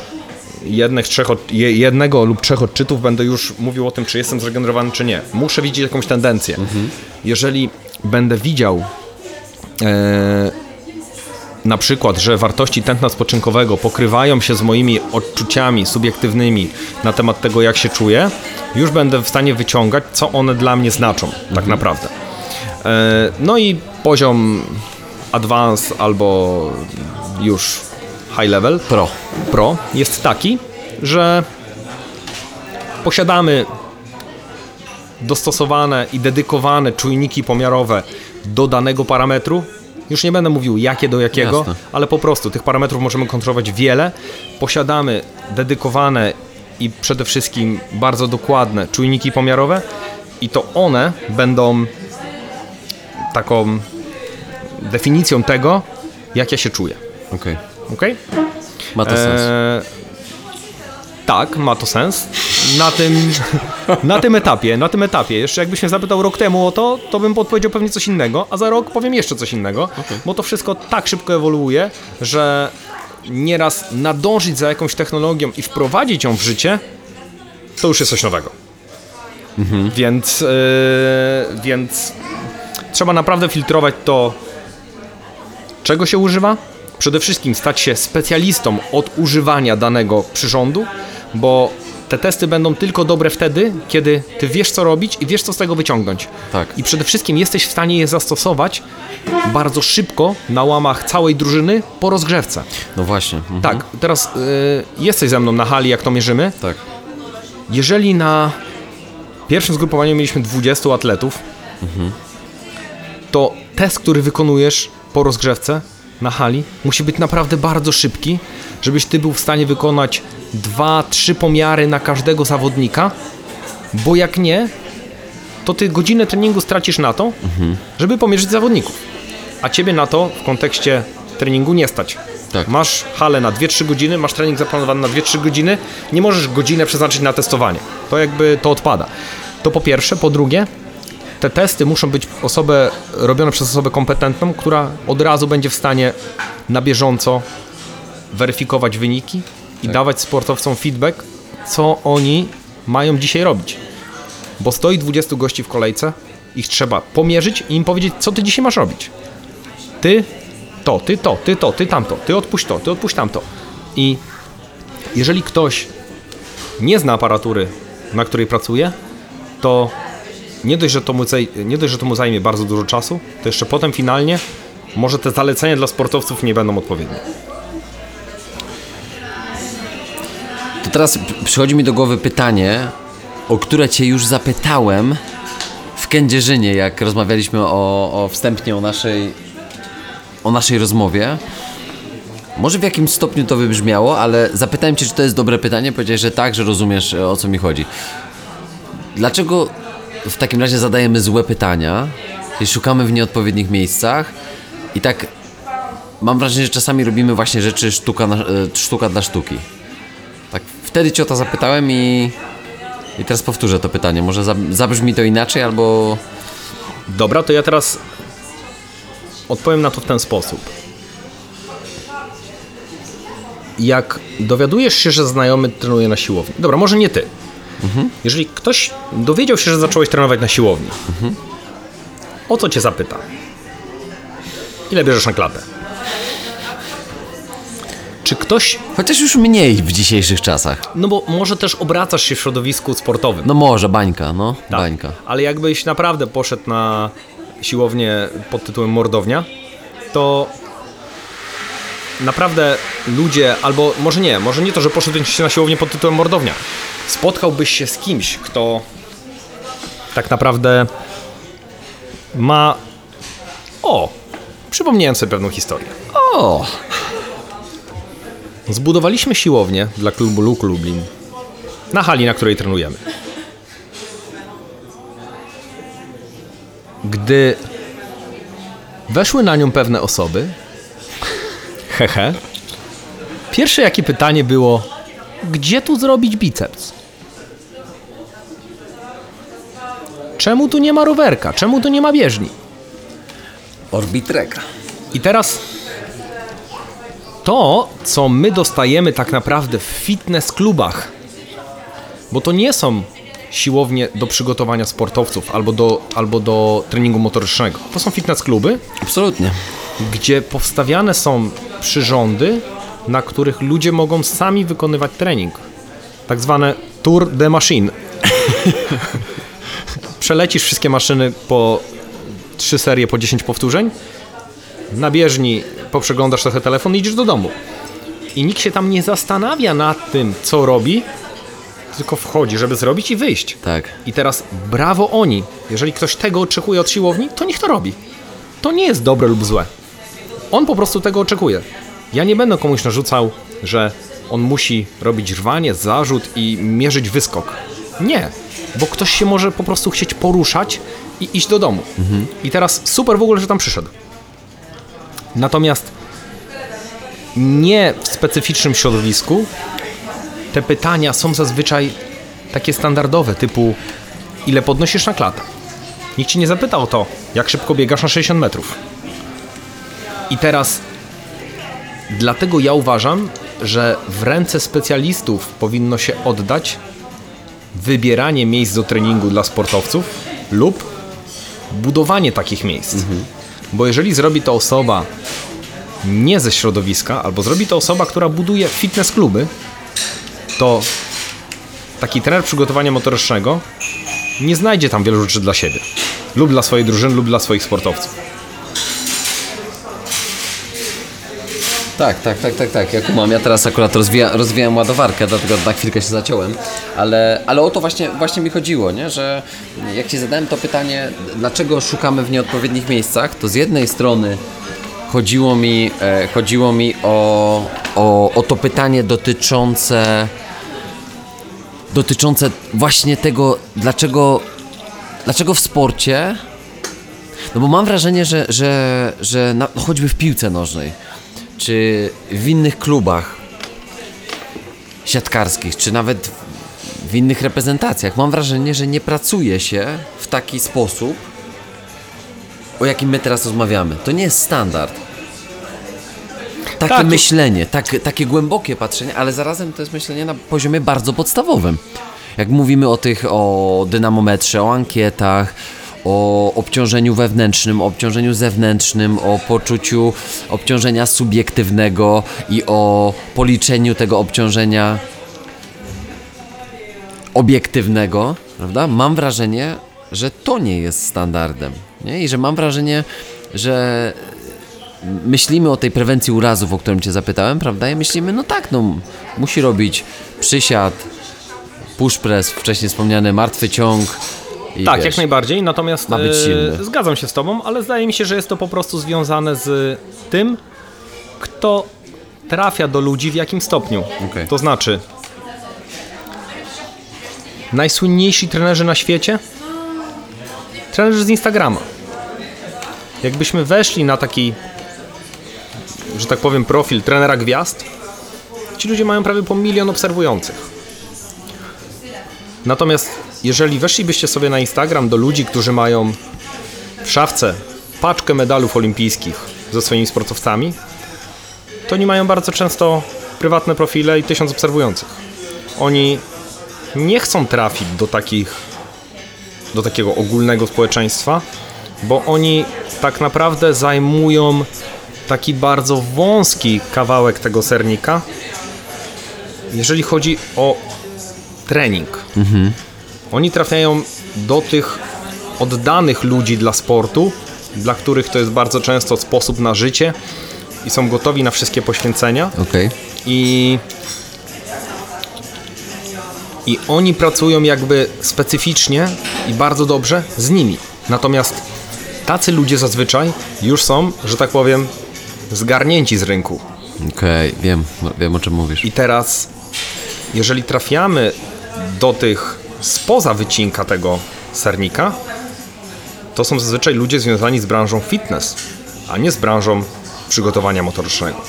jednych, trzech, od- je- jednego lub trzech odczytów będę już mówił o tym, czy jestem zregenerowany, czy nie. Muszę widzieć jakąś tendencję. Jeżeli będę widział e, na przykład, że wartości tętna spoczynkowego pokrywają się z moimi odczuciami subiektywnymi na temat tego, jak się czuję, już będę w stanie wyciągać, co one dla mnie znaczą, tak naprawdę. E, No i poziom advanced albo już high level,
Pro.
Pro jest taki, że posiadamy dostosowane i dedykowane czujniki pomiarowe do danego parametru. Już nie będę mówił jakie do jakiego,
Jasne.
ale po prostu tych parametrów możemy kontrolować wiele. Posiadamy dedykowane i przede wszystkim bardzo dokładne czujniki pomiarowe i to one będą taką definicją tego, jak ja się czuję.
Okej.
Okay?
Ma to sens.
Eee, tak, ma to sens. Na tym, na tym etapie, na tym etapie, jeszcze jakbyś mnie zapytał rok temu o to, to bym podpowiedział pewnie coś innego, a za rok powiem jeszcze coś innego, bo to wszystko tak szybko ewoluuje, że nieraz nadążyć za jakąś technologią i wprowadzić ją w życie, to już jest coś nowego. Więc, yy, więc trzeba naprawdę filtrować to, czego się używa. Przede wszystkim stać się specjalistą od używania danego przyrządu, bo te testy będą tylko dobre wtedy, kiedy ty wiesz co robić i wiesz co z tego wyciągnąć.
Tak.
I przede wszystkim jesteś w stanie je zastosować bardzo szybko na łamach całej drużyny po rozgrzewce.
No właśnie. Mhm.
Tak, teraz y, jesteś ze mną na hali, jak to mierzymy.
Tak.
Jeżeli na pierwszym zgrupowaniu mieliśmy 20 atletów, to test, który wykonujesz po rozgrzewce na hali, musi być naprawdę bardzo szybki, żebyś ty był w stanie wykonać 2-3 pomiary na każdego zawodnika, bo jak nie, to ty godzinę treningu stracisz na to, żeby pomierzyć zawodników. A ciebie na to w kontekście treningu nie stać.
Tak.
Masz halę na 2-3 godziny, masz trening zaplanowany na 2-3 godziny, nie możesz godzinę przeznaczyć na testowanie. To jakby to odpada. To po pierwsze. Po drugie, te testy muszą być osobę, robione przez osobę kompetentną, która od razu będzie w stanie na bieżąco weryfikować wyniki i dawać sportowcom feedback, co oni mają dzisiaj robić. Bo stoi 20 gości w kolejce, ich trzeba pomierzyć i im powiedzieć, co ty dzisiaj masz robić. Ty to, ty to, ty to, ty tamto, ty odpuść to, ty odpuść tamto. I jeżeli ktoś nie zna aparatury, na której pracuje, to nie dość, że to mu, nie dość, że to mu zajmie bardzo dużo czasu, to jeszcze potem finalnie może te zalecenia dla sportowców nie będą odpowiednie.
To teraz przychodzi mi do głowy pytanie, o które Cię już zapytałem w Kędzierzynie, jak rozmawialiśmy o, o wstępnie o naszej, o naszej rozmowie. Może w jakim stopniu to wybrzmiało, ale zapytałem Cię, czy to jest dobre pytanie. Powiedziałeś, że tak, że rozumiesz e, o co mi chodzi. Dlaczego w takim razie zadajemy złe pytania i szukamy w nieodpowiednich miejscach i tak mam wrażenie, że czasami robimy właśnie rzeczy sztuka, e, sztuka dla sztuki. Wtedy cię o to zapytałem i, i teraz powtórzę to pytanie. Może za- zabrzmi to inaczej, albo
Dobra, to ja teraz odpowiem na to w ten sposób. Jak dowiadujesz się, że znajomy trenuje na siłowni, dobra, może nie ty. Jeżeli ktoś dowiedział się, że zacząłeś trenować na siłowni, o co cię zapyta? Ile bierzesz na klatę? Czy ktoś,
chociaż już mniej w dzisiejszych czasach.
no bo może też obracasz się w środowisku sportowym.
No może, bańka, no,
Tak.
bańka.
Ale jakbyś naprawdę poszedł na siłownię pod tytułem mordownia, to naprawdę ludzie, albo może nie, może nie to, że poszedłeś na siłownię pod tytułem mordownia. Spotkałbyś się z kimś, kto tak naprawdę ma. O! Przypomniałem sobie pewną historię.
O!
Zbudowaliśmy siłownię dla klubu Luk Lublin na hali, na której trenujemy. Gdy weszły na nią pewne osoby, hehe, pierwsze jakie pytanie było, gdzie tu zrobić biceps? Czemu tu nie ma rowerka? Czemu tu nie ma bieżni?
Orbitreka.
I teraz to, co my dostajemy tak naprawdę w fitness klubach, bo to nie są siłownie do przygotowania sportowców albo do, albo do treningu motorycznego. To są fitness kluby,
Absolutnie.
gdzie powstawiane są przyrządy, na których ludzie mogą sami wykonywać trening. Tak zwane tour de machine. Przelecisz wszystkie maszyny po trzy serie po 10 powtórzeń, na bieżni poprzeglądasz trochę telefon i idziesz do domu. I nikt się tam nie zastanawia nad tym, co robi, tylko wchodzi, żeby zrobić i wyjść.
Tak.
I teraz brawo oni. Jeżeli ktoś tego oczekuje od siłowni, to niech to robi. To nie jest dobre lub złe. On po prostu tego oczekuje. Ja nie będę komuś narzucał, że on musi robić rwanie, zarzut i mierzyć wyskok. Nie, bo ktoś się może po prostu chcieć poruszać i iść do domu. I teraz super w ogóle, że tam przyszedł. Natomiast nie w specyficznym środowisku te pytania są zazwyczaj takie standardowe, typu ile podnosisz na klatę. Nikt ci nie zapytał o to, jak szybko biegasz na 60 metrów. I teraz dlatego ja uważam, że w ręce specjalistów powinno się oddać wybieranie miejsc do treningu dla sportowców lub budowanie takich miejsc. Bo jeżeli zrobi to osoba nie ze środowiska, albo zrobi to osoba, która buduje fitness kluby, to taki trener przygotowania motorycznego nie znajdzie tam wielu rzeczy dla siebie. Lub dla swojej drużyny, lub dla swoich sportowców.
Tak, tak, tak, tak, tak. Ja kumam. Ja teraz akurat rozwija, rozwijam ładowarkę, dlatego na chwilkę się zaciąłem. Ale, ale o to właśnie, właśnie mi chodziło, nie? że jak Ci zadałem to pytanie, dlaczego szukamy w nieodpowiednich miejscach, to z jednej strony chodziło mi, e, chodziło mi o, o, o to pytanie dotyczące dotyczące właśnie tego, dlaczego, dlaczego w sporcie no bo mam wrażenie, że, że, że na, choćby w piłce nożnej, czy w innych klubach siatkarskich, czy nawet w innych reprezentacjach, mam wrażenie, że nie pracuje się w taki sposób, o jakim my teraz rozmawiamy. To nie jest standard. Takie
Tak,
myślenie, tak, takie głębokie patrzenie, ale zarazem to jest myślenie na poziomie bardzo podstawowym. Jak mówimy o tych, o dynamometrze, o ankietach, o obciążeniu wewnętrznym, o obciążeniu zewnętrznym, o poczuciu obciążenia subiektywnego i o policzeniu tego obciążenia obiektywnego, prawda? Mam wrażenie, że to nie jest standardem. Nie? I że mam wrażenie, że myślimy o tej prewencji urazów, o którym Cię zapytałem, prawda? I myślimy, no tak, no musi robić przysiad, push press, wcześniej wspomniany martwy ciąg. I
Tak,
wiesz,
jak najbardziej, natomiast
ma być
e,
silny.
zgadzam się z Tobą, ale zdaje mi się, że jest to po prostu związane z tym, kto trafia do ludzi w jakim stopniu.
Okej.
To znaczy, najsłynniejsi trenerzy na świecie? Trenerzy z Instagrama. Jakbyśmy weszli na taki, że tak powiem, profil trenera gwiazd, ci ludzie mają prawie po milion obserwujących. Natomiast jeżeli weszlibyście sobie na Instagram do ludzi, którzy mają w szafce paczkę medalów olimpijskich ze swoimi sportowcami, to oni mają bardzo często prywatne profile i tysiąc obserwujących. Oni nie chcą trafić do takich, do takiego ogólnego społeczeństwa, bo oni tak naprawdę zajmują taki bardzo wąski kawałek tego sernika, jeżeli chodzi o trening. Oni trafiają do tych oddanych ludzi dla sportu, dla których to jest bardzo często sposób na życie i są gotowi na wszystkie poświęcenia.
Okej.
I, I oni pracują jakby specyficznie i bardzo dobrze z nimi. Natomiast tacy ludzie zazwyczaj już są, że tak powiem, zgarnięci z rynku.
Okej, wiem, wiem o czym mówisz.
I teraz, jeżeli trafiamy do tych spoza wycinka tego sernika, to są zazwyczaj ludzie związani z branżą fitness, a nie z branżą przygotowania motorycznego.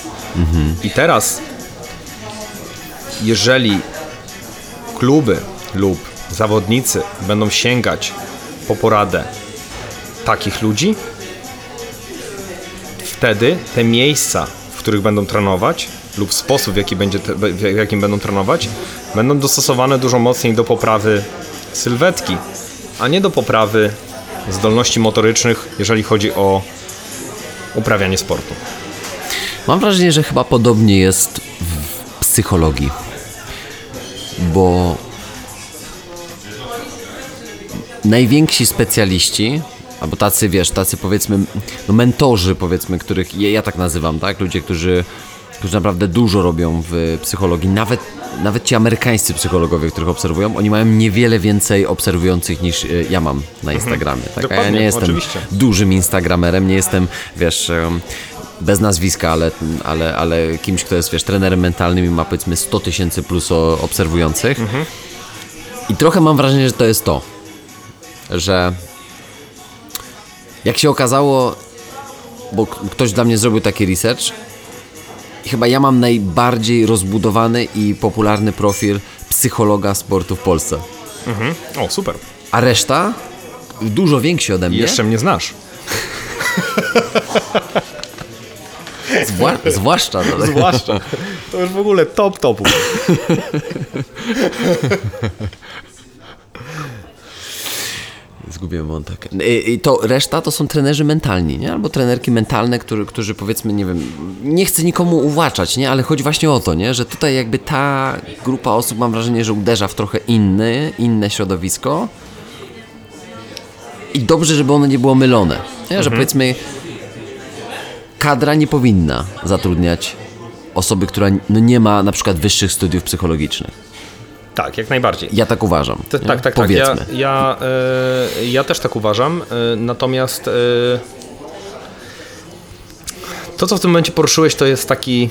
I teraz, jeżeli kluby lub zawodnicy będą sięgać po poradę takich ludzi, wtedy te miejsca, w których będą trenować, lub sposób, w, jaki będzie, w jakim będą trenować, będą dostosowane dużo mocniej do poprawy sylwetki, a nie do poprawy zdolności motorycznych, jeżeli chodzi o uprawianie sportu.
Mam wrażenie, że chyba podobnie jest w psychologii. Bo najwięksi specjaliści, albo tacy, wiesz, tacy powiedzmy, no mentorzy, powiedzmy, których ja, ja tak nazywam, tak? Ludzie, którzy, którzy naprawdę dużo robią w psychologii, nawet, nawet ci amerykańscy psychologowie, których obserwują, oni mają niewiele więcej obserwujących niż e, ja mam na Instagramie. Tak? A ja nie jestem
oczywiście.
dużym Instagramerem, nie jestem, wiesz, em, bez nazwiska, ale, ale, ale kimś, kto jest, wiesz, trenerem mentalnym i ma powiedzmy 100 tysięcy plus obserwujących. I trochę mam wrażenie, że to jest to, że jak się okazało, bo ktoś dla mnie zrobił taki research, chyba ja mam najbardziej rozbudowany i popularny profil psychologa sportu w Polsce.
O, super.
A reszta dużo więksi ode mnie.
Jeszcze mnie znasz.
Zwła- zwłaszcza. No,
Zwłaszcza. To już w ogóle top topu.
Zgubiłem wątek. I, I to reszta to są trenerzy mentalni, nie? Albo trenerki mentalne, którzy, którzy powiedzmy, nie wiem, nie chcę nikomu uwłaczać, nie? Ale chodzi właśnie o to, nie? Że tutaj jakby ta grupa osób mam wrażenie, że uderza w trochę inny, inne środowisko. I dobrze, żeby ono nie było mylone. Nie? Że powiedzmy, kadra nie powinna zatrudniać osoby, która no nie ma na przykład wyższych studiów psychologicznych.
Tak, jak najbardziej.
Ja tak uważam.
To,
nie?
tak, tak, tak. Ja,
Powiedzmy.
ja, e, ja też tak uważam. E, natomiast e, to, co w tym momencie poruszyłeś, to jest taki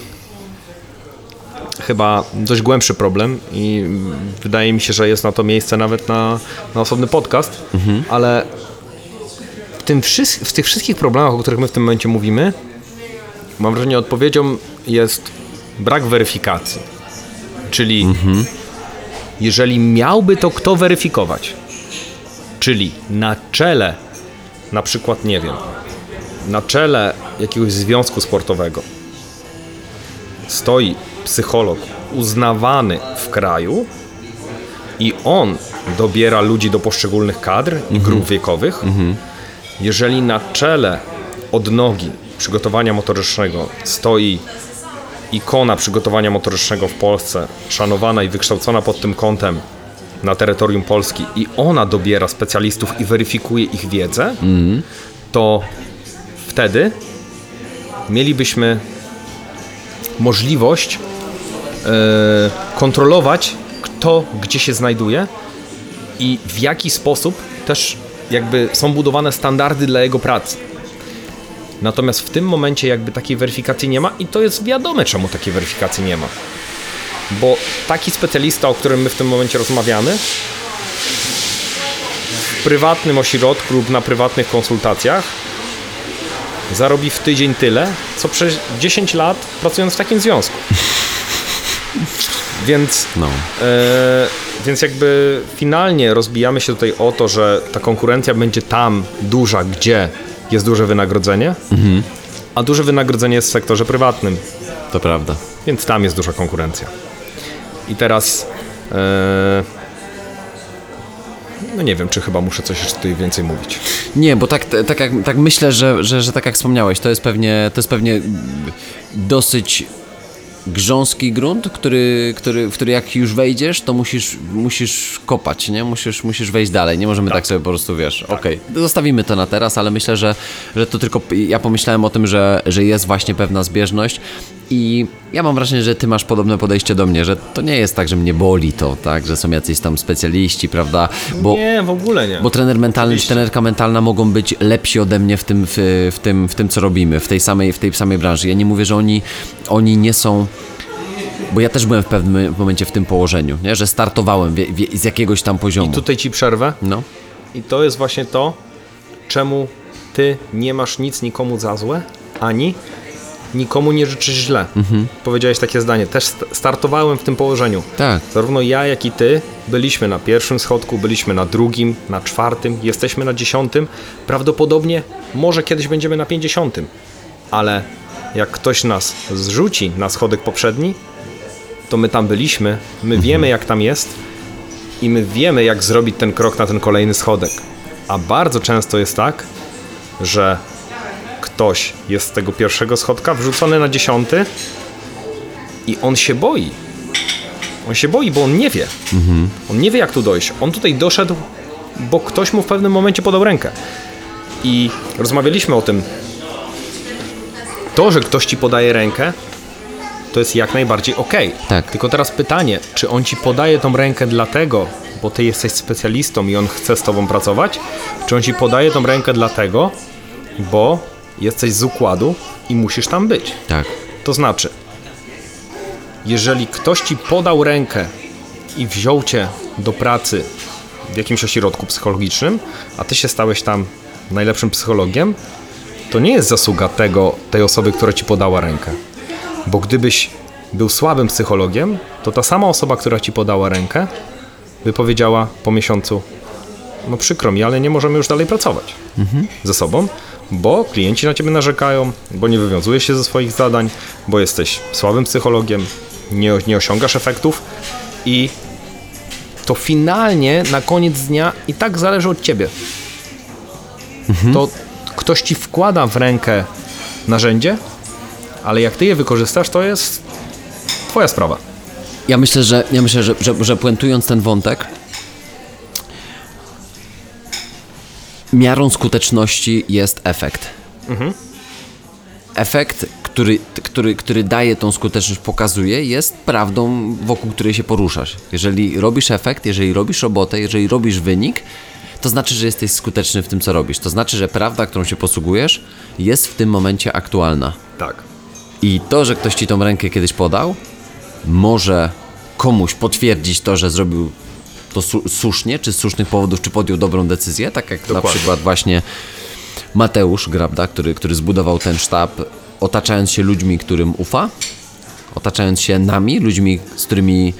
chyba dość głębszy problem i wydaje mi się, że jest na to miejsce nawet na, na osobny podcast, ale w, tym, w tych wszystkich problemach, o których my w tym momencie mówimy, mam wrażenie, odpowiedzią jest brak weryfikacji. Czyli jeżeli miałby to kto weryfikować, czyli na czele, na przykład, nie wiem, na czele jakiegoś związku sportowego stoi psycholog uznawany w kraju i on dobiera ludzi do poszczególnych kadr i grup wiekowych, jeżeli na czele odnogi przygotowania motorycznego stoi ikona przygotowania motorycznego w Polsce, szanowana i wykształcona pod tym kątem na terytorium Polski i ona dobiera specjalistów i weryfikuje ich wiedzę, to wtedy mielibyśmy możliwość e, kontrolować, kto gdzie się znajduje i w jaki sposób też jakby są budowane standardy dla jego pracy. Natomiast w tym momencie jakby takiej weryfikacji nie ma i to jest wiadome, czemu takiej weryfikacji nie ma. Bo taki specjalista, o którym my w tym momencie rozmawiamy, w prywatnym ośrodku lub na prywatnych konsultacjach zarobi w tydzień tyle, co przez 10 lat pracując w takim związku. Więc,
No.
e, więc jakby finalnie rozbijamy się tutaj o to, że ta konkurencja będzie tam duża, gdzie jest duże wynagrodzenie, a duże wynagrodzenie jest w sektorze prywatnym,
To prawda.
więc tam jest duża konkurencja. I teraz. E, no nie wiem, czy chyba muszę coś jeszcze tutaj więcej mówić.
Nie, bo tak, tak, tak myślę, że, że, że tak jak wspomniałeś, to jest pewnie, to jest pewnie dosyć grząski grunt, który, który, w który jak już wejdziesz, to musisz, musisz kopać, nie? Musisz, musisz wejść dalej, nie możemy tak, sobie po prostu, wiesz, okej, zostawimy to na teraz, ale myślę, że, że to tylko, ja pomyślałem o tym, że, że jest właśnie pewna zbieżność i ja mam wrażenie, że ty masz podobne podejście do mnie, że to nie jest tak, że mnie boli to, tak, że są jacyś tam specjaliści, prawda, bo...
nie, w ogóle nie.
Bo trener mentalny czy trenerka mentalna mogą być lepsi ode mnie w tym, w, w, tym, w tym, co robimy, w tej, samej, w tej samej branży. Ja nie mówię, że oni, oni nie są. Bo ja też byłem w pewnym momencie w tym położeniu, nie? że startowałem wie, wie, z jakiegoś tam poziomu.
Tutaj ci przerwę.
No.
I to jest właśnie to, czemu ty nie masz nic nikomu za złe, ani nikomu nie życzysz źle. Powiedziałeś takie zdanie. Też st- startowałem w tym położeniu.
Tak.
Zarówno ja, jak i ty byliśmy na pierwszym schodku, byliśmy na drugim, na czwartym, jesteśmy na dziesiątym. Prawdopodobnie może kiedyś będziemy na pięćdziesiątym. Ale jak ktoś nas zrzuci na schodek poprzedni, to my tam byliśmy, my wiemy jak tam jest i my wiemy jak zrobić ten krok na ten kolejny schodek. A bardzo często jest tak, że ktoś jest z tego pierwszego schodka wrzucony na dziesiąty i on się boi. On się boi, bo on nie wie. On nie wie, jak tu dojść. On tutaj doszedł, bo ktoś mu w pewnym momencie podał rękę. I rozmawialiśmy o tym. To, że ktoś ci podaje rękę, to jest jak najbardziej ok.
Tak.
Tylko teraz pytanie, czy on ci podaje tą rękę dlatego, bo ty jesteś specjalistą i on chce z tobą pracować, czy on ci podaje tą rękę dlatego, bo jesteś z układu i musisz tam być.
Tak.
To znaczy, jeżeli ktoś ci podał rękę i wziął cię do pracy w jakimś ośrodku psychologicznym, a ty się stałeś tam najlepszym psychologiem, to nie jest zasługa tego, tej osoby, która ci podała rękę. Bo gdybyś był słabym psychologiem, to ta sama osoba, która ci podała rękę, by powiedziała po miesiącu: No przykro mi, ale nie możemy już dalej pracować ze sobą, bo klienci na ciebie narzekają, bo nie wywiązujesz się ze swoich zadań, bo jesteś słabym psychologiem, nie, nie osiągasz efektów i to finalnie na koniec dnia i tak zależy od ciebie. To ktoś ci wkłada w rękę narzędzie, ale jak ty je wykorzystasz, to jest twoja sprawa.
Ja myślę, że, ja myślę, że, że, że puentując ten wątek, miarą skuteczności jest efekt. Efekt, który, który, który daje tą skuteczność, pokazuje, jest prawdą, wokół której się poruszasz. Jeżeli robisz efekt, jeżeli robisz robotę, jeżeli robisz wynik, to znaczy, że jesteś skuteczny w tym, co robisz. To znaczy, że prawda, którą się posługujesz, jest w tym momencie aktualna.
Tak.
I to, że ktoś ci tą rękę kiedyś podał, może komuś potwierdzić to, że zrobił to su- słusznie, czy z słusznych powodów, czy podjął dobrą decyzję, tak jak na
Dokładnie.
przykład właśnie Mateusz Grabda, który, który zbudował ten sztab, otaczając się ludźmi, którym ufa, otaczając się nami, ludźmi, z którymi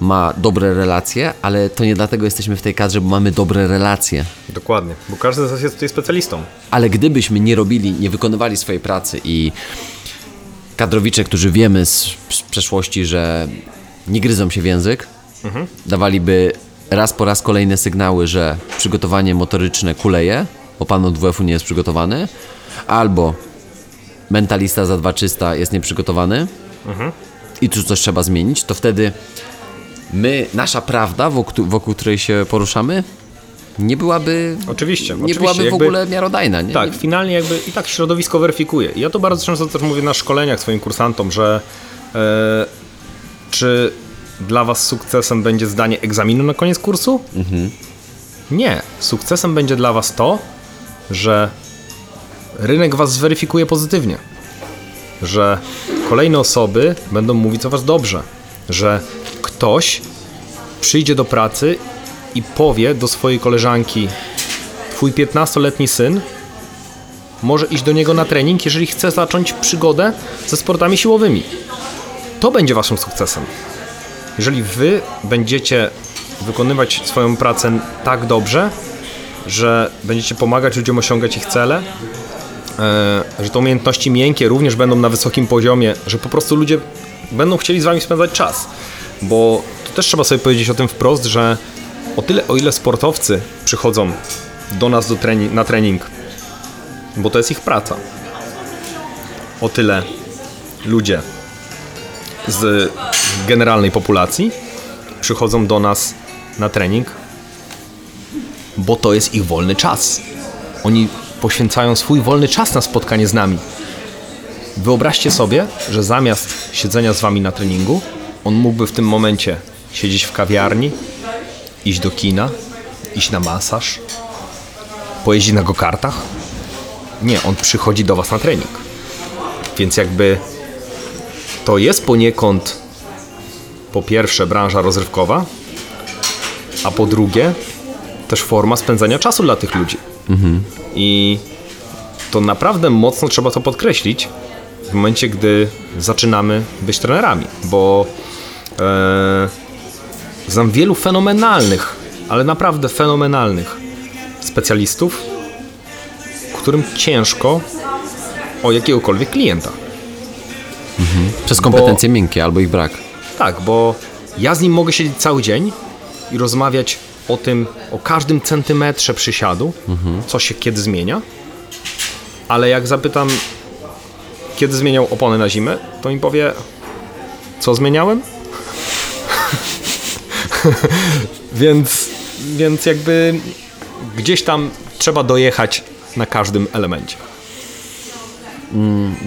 ma dobre relacje, ale to nie dlatego jesteśmy w tej kadrze, bo mamy dobre relacje.
Dokładnie, bo każdy z nas jest tutaj specjalistą.
Ale gdybyśmy nie robili, nie wykonywali swojej pracy i kadrowicze, którzy wiemy z, z przeszłości, że nie gryzą się w język, dawaliby raz po raz kolejne sygnały, że przygotowanie motoryczne kuleje, bo pan od WF-u nie jest przygotowany, albo mentalista za 2 300 jest nieprzygotowany i tu coś trzeba zmienić, to wtedy my, nasza prawda, wokół, wokół której się poruszamy, nie byłaby.
Oczywiście,
Nie
oczywiście,
byłaby w
jakby-
ogóle miarodajna. Nie?
Tak, finalnie jakby i tak środowisko weryfikuje. I Ja to bardzo często też mówię na szkoleniach swoim kursantom, że e, czy dla was sukcesem będzie zdanie egzaminu na koniec kursu? Nie. Sukcesem będzie dla was to, że rynek was zweryfikuje pozytywnie. Że kolejne osoby będą mówić o was dobrze. Że ktoś przyjdzie do pracy i powie do swojej koleżanki twój 15-letni syn może iść do niego na trening, jeżeli chce zacząć przygodę ze sportami siłowymi. To będzie waszym sukcesem. Jeżeli wy będziecie wykonywać swoją pracę tak dobrze, że będziecie pomagać ludziom osiągać ich cele, e, że te umiejętności miękkie również będą na wysokim poziomie, że po prostu ludzie będą chcieli z wami spędzać czas. Bo to też trzeba sobie powiedzieć o tym wprost, że o tyle, o ile sportowcy przychodzą do nas do trening, na trening, bo to jest ich praca, o tyle ludzie z generalnej populacji przychodzą do nas na trening, bo to jest ich wolny czas. Oni poświęcają swój wolny czas na spotkanie z nami. Wyobraźcie sobie, że zamiast siedzenia z wami na treningu, on mógłby w tym momencie siedzieć w kawiarni, iść do kina, iść na masaż, pojeździć na gokartach. Nie, on przychodzi do was na trening. Więc jakby to jest poniekąd po pierwsze branża rozrywkowa, a po drugie też forma spędzania czasu dla tych ludzi. I to naprawdę mocno trzeba to podkreślić w momencie, gdy zaczynamy być trenerami, bo e, znam wielu fenomenalnych, ale naprawdę fenomenalnych specjalistów, którym ciężko o jakiegokolwiek klienta.
Przez kompetencje miękkie albo ich brak.
Tak, bo ja z nim mogę siedzieć cały dzień i rozmawiać o tym, o każdym centymetrze przysiadu, co się kiedy zmienia, ale jak zapytam, kiedy zmieniał opony na zimę, to mi powie, co zmieniałem? więc, więc jakby gdzieś tam trzeba dojechać na każdym elemencie.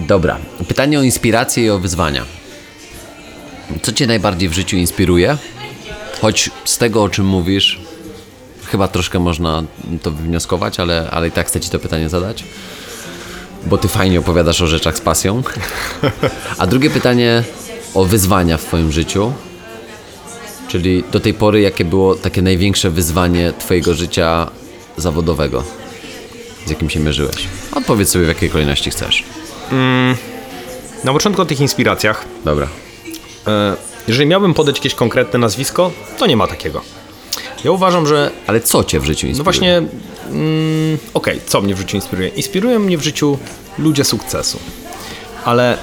Dobra. Pytanie o inspirację i o wyzwania. Co cię najbardziej w życiu inspiruje? Choć z tego, o czym mówisz, chyba troszkę można to wywnioskować, ale, ale i tak chcę ci to pytanie zadać. Bo ty fajnie opowiadasz o rzeczach z pasją. A drugie pytanie o wyzwania w twoim życiu. Czyli do tej pory, jakie było takie największe wyzwanie twojego życia zawodowego? Z jakim się mierzyłeś? Odpowiedz sobie w jakiej kolejności chcesz.
Na początku o tych inspiracjach.
Dobra.
E, Jeżeli miałbym podać jakieś konkretne nazwisko, to nie ma takiego. Ja uważam, że
Ale co cię w życiu inspiruje?
No właśnie, mm, okej, co mnie w życiu inspiruje? Inspirują mnie w życiu ludzie sukcesu. Ale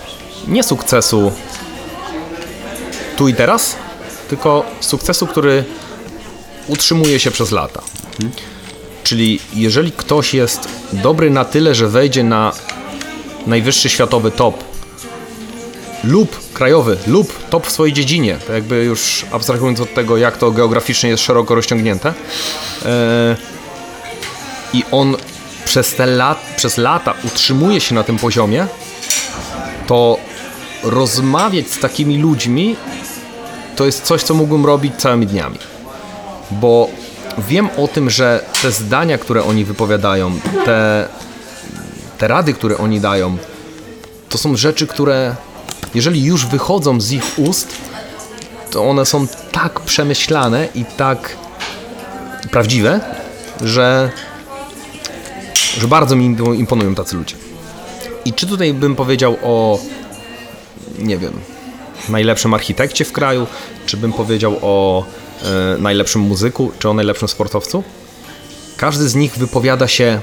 nie sukcesu tu i teraz, tylko sukcesu, który utrzymuje się przez lata. Czyli jeżeli ktoś jest dobry na tyle, że wejdzie na najwyższy światowy top lub krajowy, lub top w swojej dziedzinie, to jakby już abstrahując od tego, jak to geograficznie jest szeroko rozciągnięte, e, i on przez te lat, przez lata utrzymuje się na tym poziomie, to rozmawiać z takimi ludźmi to jest coś, co mógłbym robić całymi dniami. Bo wiem o tym, że te zdania, które oni wypowiadają, te, te rady, które oni dają, to są rzeczy, które jeżeli już wychodzą z ich ust, to one są tak przemyślane i tak prawdziwe, że, że bardzo mi imponują tacy ludzie. I czy tutaj bym powiedział o, nie wiem, najlepszym architekcie w kraju, czy bym powiedział o najlepszym muzyku, czy o najlepszym sportowcu? Każdy z nich wypowiada się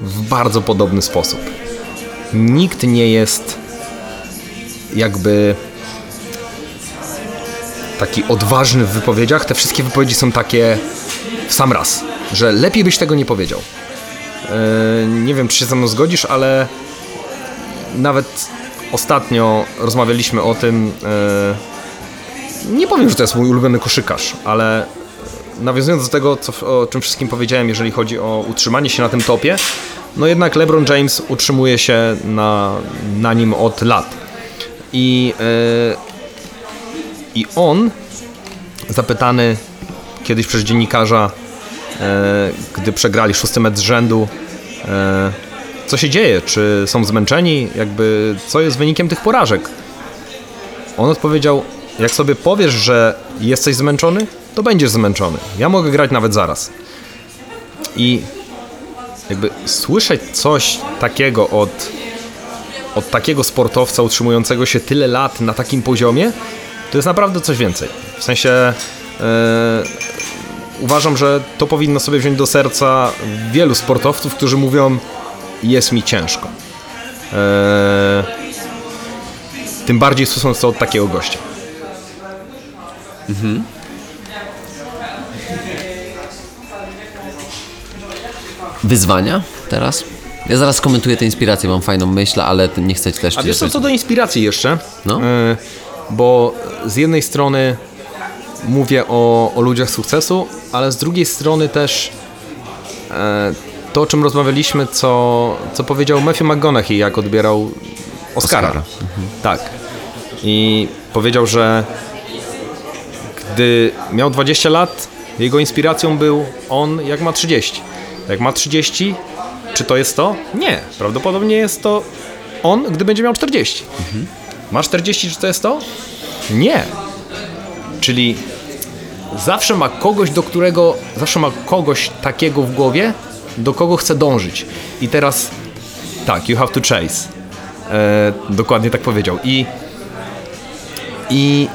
w bardzo podobny sposób. Nikt nie jest jakby taki odważny w wypowiedziach. Te wszystkie wypowiedzi są takie w sam raz, że lepiej byś tego nie powiedział. E, nie wiem, czy się ze mną zgodzisz, ale nawet ostatnio rozmawialiśmy o tym, e, nie powiem, że to jest mój ulubiony koszykarz, ale nawiązując do tego, co, o czym wszystkim powiedziałem, jeżeli chodzi o utrzymanie się na tym topie, no jednak LeBron James utrzymuje się na, na nim od lat. I, yy, I on, zapytany kiedyś przez dziennikarza, yy, gdy przegrali szósty mecz z rzędu, yy, co się dzieje, czy są zmęczeni, jakby co jest wynikiem tych porażek. On odpowiedział, jak sobie powiesz, że jesteś zmęczony, to będziesz zmęczony. Ja mogę grać nawet zaraz. I jakby słyszeć coś takiego od, od takiego sportowca utrzymującego się tyle lat na takim poziomie, to jest naprawdę coś więcej. W sensie yy, uważam, że to powinno sobie wziąć do serca wielu sportowców, którzy mówią jest mi ciężko. Yy, tym bardziej słysząc to od takiego gościa. Mhm.
Wyzwania teraz? Ja zaraz komentuję tę inspirację, mam fajną myśl, ale nie chcę też...
A wiesz co, co do inspiracji jeszcze?
No.
E, bo z jednej strony mówię o, o ludziach sukcesu, ale z drugiej strony też e, to, o czym rozmawialiśmy, co, co powiedział Matthew McGonaghy, jak odbierał Oscara. Oscara. Mhm. Tak. I powiedział, że gdy miał 20 lat, jego inspiracją był on, jak ma 30. Jak ma 30, czy to jest to? Nie. Prawdopodobnie jest to on, gdy będzie miał 40. Mhm. Ma 40, czy to jest to? Nie. Czyli zawsze ma kogoś, do którego, zawsze ma kogoś takiego w głowie, do kogo chce dążyć. I teraz tak, you have to chase. E, dokładnie tak powiedział. I, I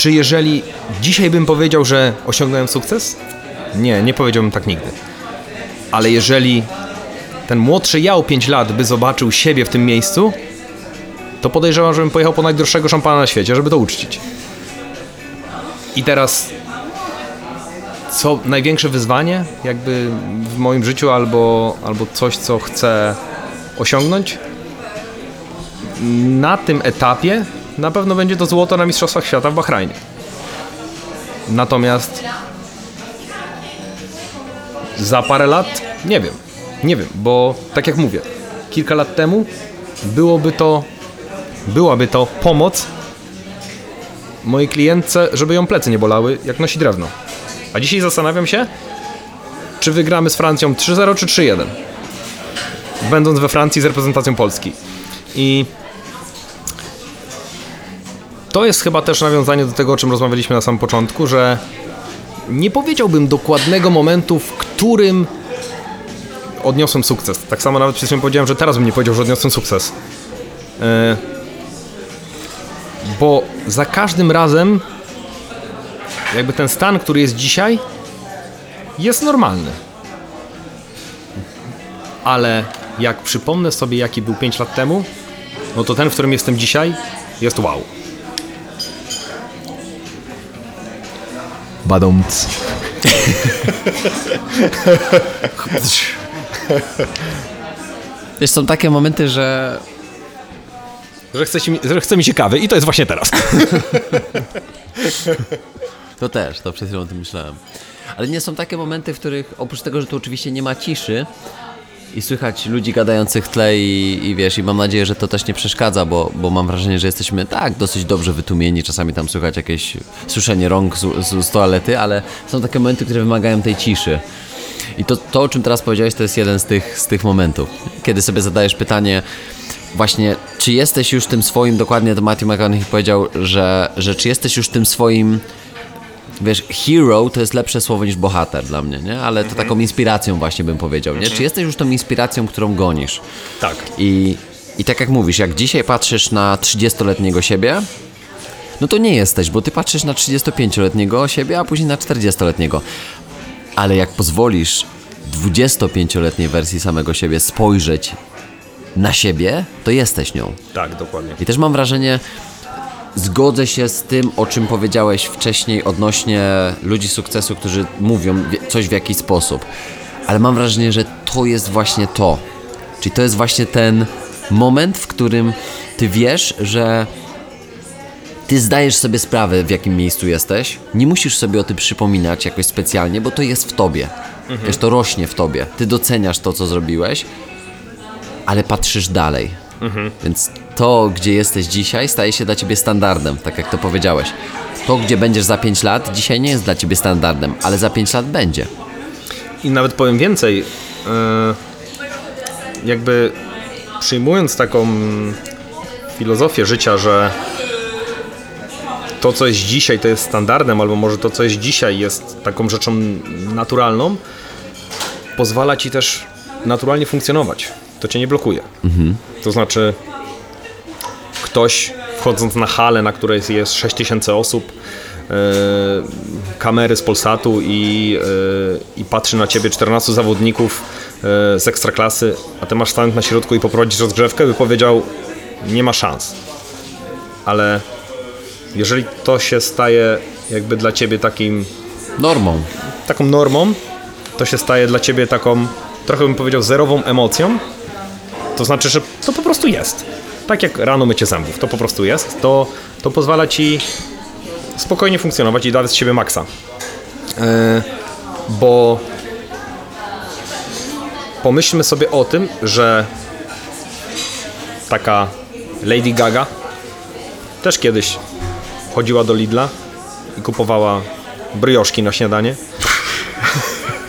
czy jeżeli dzisiaj bym powiedział, że osiągnąłem sukces? Nie, nie powiedziałbym tak nigdy. Ale jeżeli ten młodszy ja o 5 lat by zobaczył siebie w tym miejscu, to podejrzewam, żebym pojechał po najdroższego szampana na świecie, żeby to uczcić. I teraz co największe wyzwanie jakby w moim życiu albo, albo coś, co chcę osiągnąć? Na tym etapie na pewno będzie to złoto na Mistrzostwach Świata w Bahrajnie. Natomiast za parę lat nie wiem. Nie wiem, bo tak jak mówię, kilka lat temu byłoby to byłaby to pomoc mojej klientce, żeby ją plecy nie bolały, jak nosi drewno. A dzisiaj zastanawiam się, czy wygramy z Francją 3-0 czy 3-1. Będąc we Francji z reprezentacją Polski. I to jest chyba też nawiązanie do tego, o czym rozmawialiśmy na samym początku, że nie powiedziałbym dokładnego momentu, w którym odniosłem sukces. Tak samo nawet przed chwilą powiedziałem, że teraz bym nie powiedział, że odniosłem sukces. Yy, bo za każdym razem jakby ten stan, który jest dzisiaj jest normalny. Ale jak przypomnę sobie, jaki był 5 lat temu, no to ten, w którym jestem dzisiaj, jest wow.
Badumc. Wiesz, są takie momenty, że...
Że chce, że chce mi się kawy i to jest właśnie teraz.
to też, to przed chwilą o tym myślałem. Ale nie są takie momenty, w których oprócz tego, że tu oczywiście nie ma ciszy, i słychać ludzi gadających w tle i, i, wiesz, i mam nadzieję, że to też nie przeszkadza, bo, bo mam wrażenie, że jesteśmy tak dosyć dobrze wytłumieni, czasami tam słychać jakieś suszenie rąk z, z, z toalety, ale są takie momenty, które wymagają tej ciszy. I to, to, o czym teraz powiedziałeś, to jest jeden z tych, z tych momentów, kiedy sobie zadajesz pytanie, właśnie, czy jesteś już tym swoim, dokładnie to Matthew McConaughey powiedział, że, że czy jesteś już tym swoim wiesz, hero to jest lepsze słowo niż bohater dla mnie, nie? Ale to taką inspiracją właśnie bym powiedział, nie? Czy jesteś już tą inspiracją, którą gonisz?
Tak.
I, i tak jak mówisz, jak dzisiaj patrzysz na 30-letniego siebie, no to nie jesteś, bo ty patrzysz na 35-letniego siebie, a później na 40-letniego. Ale jak pozwolisz 25-letniej wersji samego siebie spojrzeć na siebie, to jesteś nią.
Tak, dokładnie.
I też mam wrażenie, Zgodzę się z tym, o czym powiedziałeś wcześniej odnośnie ludzi sukcesu, którzy mówią coś w jakiś sposób. Ale mam wrażenie, że to jest właśnie to. Czyli to jest właśnie ten moment, w którym ty wiesz, że ty zdajesz sobie sprawę, w jakim miejscu jesteś. Nie musisz sobie o tym przypominać jakoś specjalnie, bo to jest w tobie. Wiesz, to rośnie w tobie. Ty doceniasz to, co zrobiłeś, ale patrzysz dalej. Więc to, gdzie jesteś dzisiaj, staje się dla ciebie standardem, tak jak to powiedziałeś. To, gdzie będziesz za 5 lat, dzisiaj nie jest dla ciebie standardem, ale za 5 lat będzie.
I nawet powiem więcej, e, jakby przyjmując taką filozofię życia, że to, co jest dzisiaj, to jest standardem, albo może to, co jest dzisiaj, jest taką rzeczą naturalną, pozwala ci też naturalnie funkcjonować. To cię nie blokuje. To znaczy, ktoś wchodząc na halę, na której jest 6000 osób, e, kamery z Polsatu i, e, i patrzy na ciebie 14 zawodników e, z ekstraklasy, a ty masz stanąć na środku i poprowadzić rozgrzewkę, by powiedział, nie ma szans. Ale jeżeli to się staje jakby dla ciebie takim,
Normą.
taką normą, to się staje dla ciebie taką, trochę bym powiedział, zerową emocją, to znaczy, że to po prostu jest. Tak jak rano mycie zębów, to po prostu jest. To, to pozwala ci spokojnie funkcjonować i dawać z siebie maksa. E, bo pomyślmy sobie o tym, że taka Lady Gaga też kiedyś chodziła do Lidla i kupowała brioszki na śniadanie.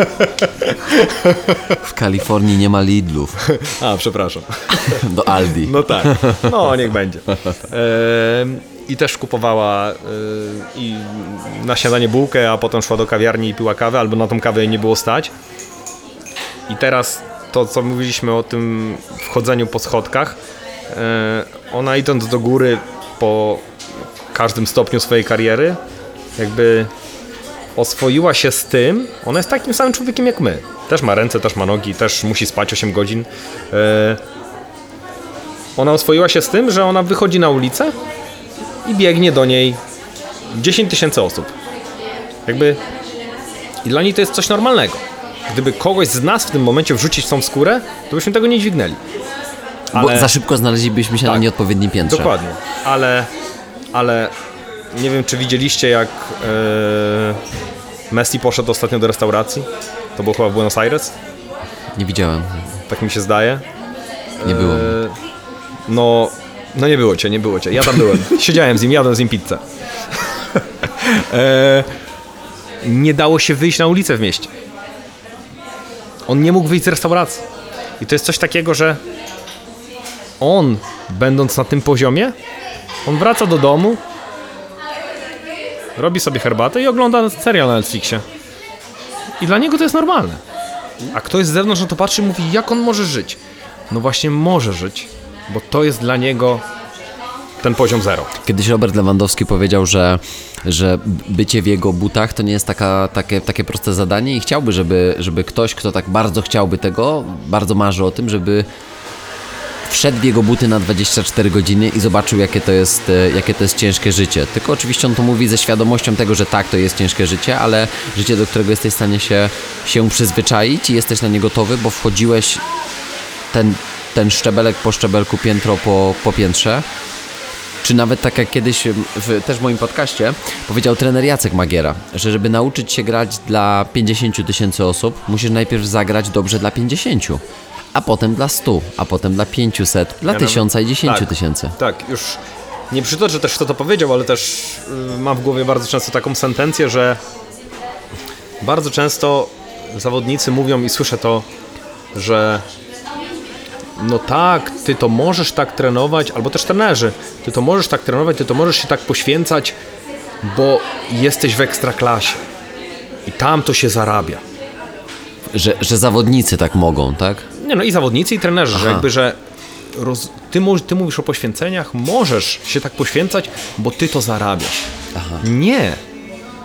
W Kalifornii nie ma Lidlów.
A, przepraszam.
Do Aldi.
No tak, no niech będzie. I też kupowała y, i na śniadanie bułkę, a potem szła do kawiarni i piła kawę, albo na tą kawę jej nie było stać. I teraz to, co mówiliśmy o tym wchodzeniu po schodkach, e, ona idąc do góry po każdym stopniu swojej kariery, jakby oswoiła się z tym, ona jest takim samym człowiekiem jak my. Też ma ręce, też ma nogi, też musi spać 8 godzin. E, ona oswoiła się z tym, że ona wychodzi na ulicę i biegnie do niej 10 tysięcy osób. Jakby i dla niej to jest coś normalnego. Gdyby kogoś z nas w tym momencie wrzucić w tą skórę, to byśmy tego nie dźwignęli.
Bo za szybko znaleźlibyśmy się na
Tak.
nieodpowiednim piętrze.
Dokładnie. Ale, ale nie wiem, czy widzieliście, jak e, Messi poszedł ostatnio do restauracji. To było chyba w Buenos Aires.
Nie widziałem.
Tak mi się zdaje.
Nie było.
E, no, no nie było cię, nie było cię. Ja tam byłem. Siedziałem z nim, jadłem z nim pizzę. e, nie dało się wyjść na ulicę w mieście. On nie mógł wyjść z restauracji. I to jest coś takiego, że on, będąc na tym poziomie, on wraca do domu, robi sobie herbatę i ogląda serial na Netflixie. I dla niego to jest normalne. A ktoś z zewnątrz na to patrzy i mówi, jak on może żyć? No właśnie może żyć, bo to jest dla niego ten poziom zero.
Kiedyś Robert Lewandowski powiedział, że, że bycie w jego butach to nie jest taka, takie, takie proste zadanie i chciałby, żeby, żeby ktoś, kto tak bardzo chciałby tego, bardzo marzy o tym, żeby wszedł w jego buty na 24 godziny i zobaczył, jakie to, jest, e, jakie to jest ciężkie życie. Tylko oczywiście on to mówi ze świadomością tego, że tak, to jest ciężkie życie, ale życie, do którego jesteś w stanie się, się przyzwyczaić i jesteś na nie gotowy, bo wchodziłeś ten, ten szczebelek po szczebelku, piętro po, po piętrze. Czy nawet tak jak kiedyś w, też w moim podcaście powiedział trener Jacek Magiera, że żeby nauczyć się grać dla 50 tysięcy osób, musisz najpierw zagrać dobrze dla 50, a potem dla 100, a potem dla 500, dla
Ja nawet-
1000 i 10
tak,
tysięcy.
Tak, już nie przytoczę też kto to powiedział, ale też y, mam w głowie bardzo często taką sentencję, że bardzo często zawodnicy mówią i słyszę to, że no tak, ty to możesz tak trenować, albo też trenerzy, ty to możesz tak trenować, ty to możesz się tak poświęcać, bo jesteś w ekstraklasie i tam to się zarabia.
Że, że zawodnicy tak mogą, tak?
Nie no i zawodnicy i trenerzy, że
Aha.
jakby, że roz, ty, ty mówisz o poświęceniach, możesz się tak poświęcać, bo ty to zarabiasz. Nie.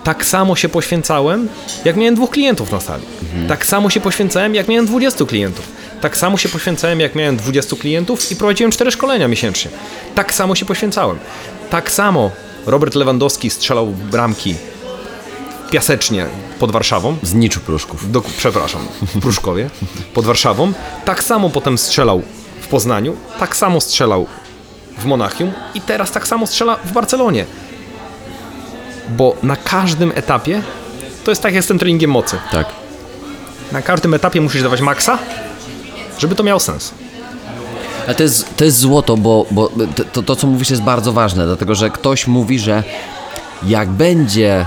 Tak samo się poświęcałem, jak miałem dwóch klientów na sali. Tak samo się poświęcałem, jak miałem 20 klientów. Tak samo się poświęcałem, jak miałem 20 klientów i prowadziłem cztery szkolenia miesięcznie. Tak samo się poświęcałem. Tak samo Robert Lewandowski strzelał bramki piasecznie pod Warszawą.
Z niczu pruszków.
Do, przepraszam, w Pruszkowie, pod Warszawą. Tak samo potem strzelał w Poznaniu, tak samo strzelał w Monachium i teraz tak samo strzela w Barcelonie. Bo na każdym etapie to jest tak jak z tym treningiem mocy.
Tak.
Na każdym etapie musisz dawać maksa, żeby to miało sens.
Ale to jest, to jest złoto, bo, bo to, to, co mówisz jest bardzo ważne, dlatego że ktoś mówi, że jak będzie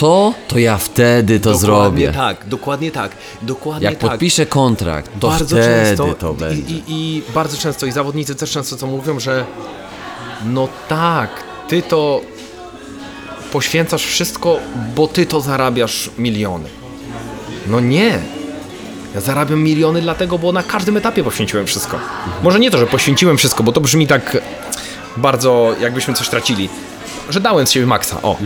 to, to ja wtedy to zrobię.
tak, dokładnie tak. Dokładnie
Jak podpiszę kontrakt, to
bardzo
wtedy
często
to będzie.
I, i, I bardzo często i zawodnicy też często co mówią, że no tak, ty to poświęcasz wszystko, bo ty to zarabiasz miliony. No nie. Ja zarabiam miliony dlatego, bo na każdym etapie poświęciłem wszystko. Może nie to, że poświęciłem wszystko, bo to brzmi tak bardzo jakbyśmy coś tracili. Że dałem z siebie maksa, o.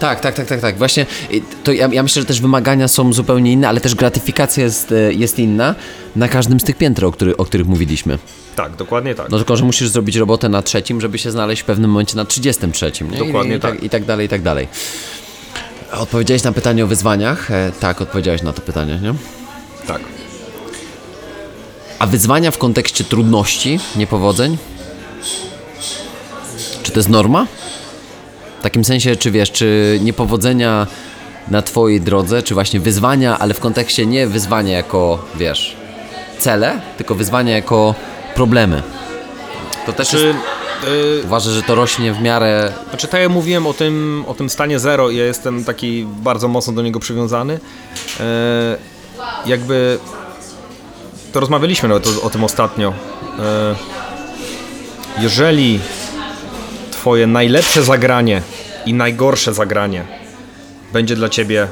Tak, tak, tak, tak, tak. Właśnie y, to ja, ja myślę, że też wymagania są zupełnie inne, ale też gratyfikacja jest, e, jest inna na każdym z tych pięter, o, który, o których mówiliśmy.
Tak, dokładnie tak.
No tylko, że musisz zrobić robotę na trzecim, żeby się znaleźć w pewnym momencie na 33. Nie?
Dokładnie
I, i, tak.
tak.
I tak dalej, i tak dalej. Odpowiedziałeś na pytanie o wyzwaniach? E, tak, odpowiedziałeś na to pytanie, nie?
Tak.
A wyzwania w kontekście trudności, niepowodzeń? Czy to jest norma? W takim sensie, czy wiesz, czy niepowodzenia na Twojej drodze, czy właśnie wyzwania, ale w kontekście nie wyzwania jako, wiesz, cele, tylko wyzwania jako problemy. To też
Czy,
jest,
y,
uważasz, że to rośnie w miarę...
Znaczy, tak jak mówiłem o tym, o tym stanie zero, ja jestem taki bardzo mocno do niego przywiązany. E, jakby to rozmawialiśmy nawet o, o tym ostatnio. E, jeżeli twoje najlepsze zagranie i najgorsze zagranie będzie dla ciebie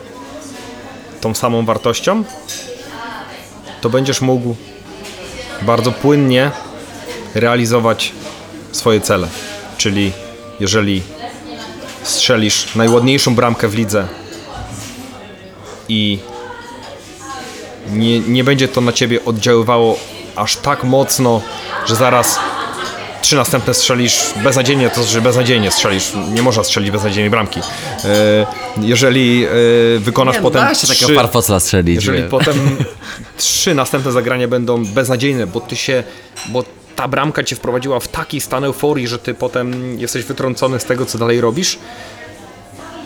tą samą wartością, to będziesz mógł bardzo płynnie realizować swoje cele. Czyli jeżeli strzelisz najładniejszą bramkę w lidze i nie, nie będzie to na ciebie oddziaływało aż tak mocno, że zaraz trzy następne strzelisz beznadziejnie, to znaczy beznadziejnie strzelisz, nie można strzelić beznadziejnej bramki. E, Jeżeli e, wykonasz potem
da się takiego
trzy-
farfocla strzelić.
jeżeli
wiesz.
potem trzy następne zagrania będą beznadziejne, bo ty się, bo ta bramka cię wprowadziła w taki stan euforii, że ty potem jesteś wytrącony z tego, co dalej robisz,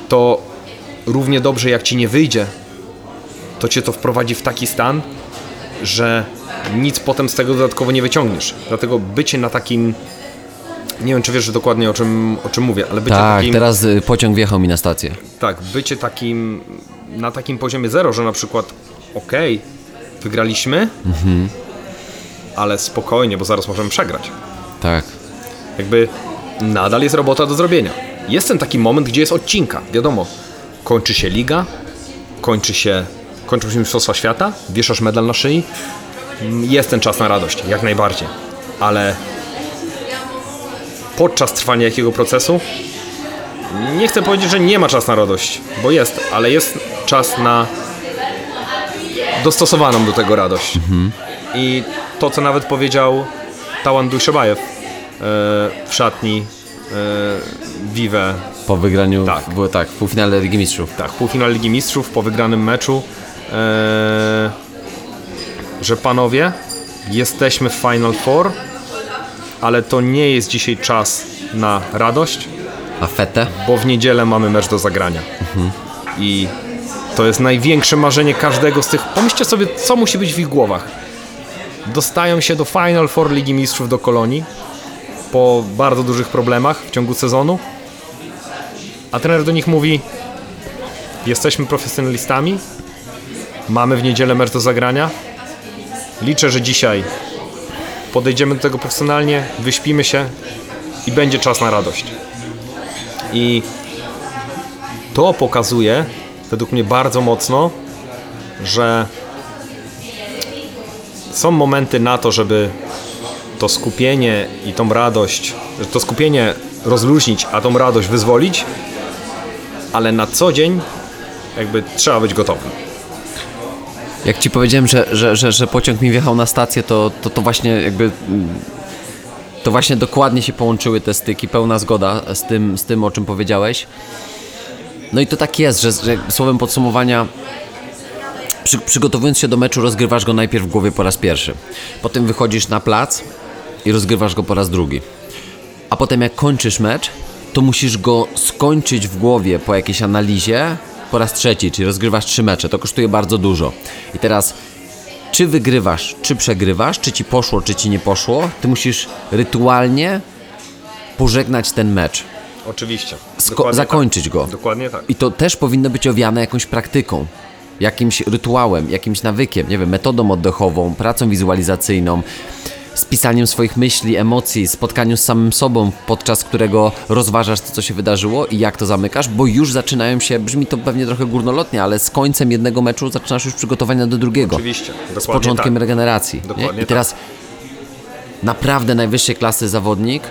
to równie dobrze jak ci nie wyjdzie, to cię to wprowadzi w taki stan, że nic potem z tego dodatkowo nie wyciągniesz. Dlatego bycie na takim nie wiem, czy wiesz dokładnie o czym, o czym mówię, ale bycie
Tak,
takim...
teraz y, pociąg wjechał mi na stację.
Tak, bycie takim na takim poziomie zero, że na przykład okej, wygraliśmy, ale spokojnie, bo zaraz możemy przegrać.
Tak.
Jakby nadal jest robota do zrobienia. Jest ten taki moment, gdzie jest odcinka, wiadomo. Kończy się liga, kończy się, kończą się Mistrzostwa Świata, wieszasz medal na szyi. Mm, Jest ten czas na radość, jak najbardziej. Ale podczas trwania jakiego procesu nie chcę powiedzieć, że nie ma czas na radość, bo jest, ale jest czas na dostosowaną do tego radość. I to, co nawet powiedział Tawan Dujszebajew e, w szatni e, Vive,
Po wygraniu,
Tak.
było tak, w półfinale Ligi Mistrzów.
tak, półfinale Ligi Mistrzów po wygranym meczu, e, że panowie, jesteśmy w Final Four, ale to nie jest dzisiaj czas na radość,
A Fete?
bo w niedzielę mamy mecz do zagrania. I to jest największe marzenie każdego z tych. Pomyślcie sobie, co musi być w ich głowach. Dostają się do Final Four Ligi Mistrzów do Kolonii po bardzo dużych problemach w ciągu sezonu, a trener do nich mówi: Jesteśmy profesjonalistami, mamy w niedzielę mecz do zagrania. Liczę, że dzisiaj podejdziemy do tego profesjonalnie, wyśpimy się i będzie czas na radość. I to pokazuje, według mnie bardzo mocno, że są momenty na to, żeby to skupienie i tą radość, to skupienie rozluźnić, a tą radość wyzwolić, ale na co dzień jakby trzeba być gotowym.
Jak ci powiedziałem, że, że, że, że pociąg mi wjechał na stację, to, to, to właśnie jakby. mm, To właśnie dokładnie się połączyły te styki, pełna zgoda z tym, z tym o czym powiedziałeś. No i to tak jest, że, że słowem podsumowania, przy, przygotowując się do meczu, rozgrywasz go najpierw w głowie po raz pierwszy. Potem wychodzisz na plac i rozgrywasz go po raz drugi. A potem jak kończysz mecz, to musisz go skończyć w głowie po jakiejś analizie po raz trzeci, czyli rozgrywasz trzy mecze. To kosztuje bardzo dużo. I teraz czy wygrywasz, czy przegrywasz, czy ci poszło, czy ci nie poszło, ty musisz rytualnie pożegnać ten mecz,
Oczywiście.
sko-
Dokładnie
zakończyć
tak.
go.
Dokładnie tak.
I to też powinno być owiane jakąś praktyką, jakimś rytuałem, jakimś nawykiem, nie wiem, metodą oddechową, pracą wizualizacyjną, spisaniem swoich myśli, emocji, spotkaniem z samym sobą, podczas którego rozważasz to, co się wydarzyło i jak to zamykasz, bo już zaczynają się, brzmi to pewnie trochę górnolotnie, ale z końcem jednego meczu zaczynasz już przygotowania do drugiego.
Oczywiście.
Z początkiem
tak.
regeneracji. nie?
Dokładnie
I teraz naprawdę najwyższej klasy zawodnik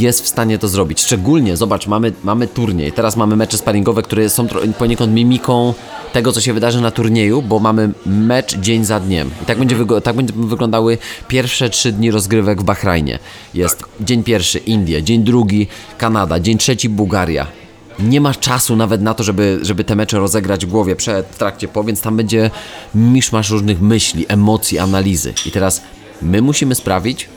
jest w stanie to zrobić. Szczególnie, zobacz, mamy, mamy turniej. Teraz mamy mecze sparingowe, które są poniekąd mimiką tego, co się wydarzy na turnieju, bo mamy mecz dzień za dniem. I tak, będzie, tak będą wyglądały pierwsze trzy dni rozgrywek w Bahrajnie. Jest dzień pierwszy Indie, dzień drugi Kanada, dzień trzeci Bułgaria. Nie ma czasu nawet na to, żeby, żeby te mecze rozegrać w głowie przed, w trakcie po, więc tam będzie miszmasz różnych myśli, emocji, analizy. I teraz my musimy sprawić,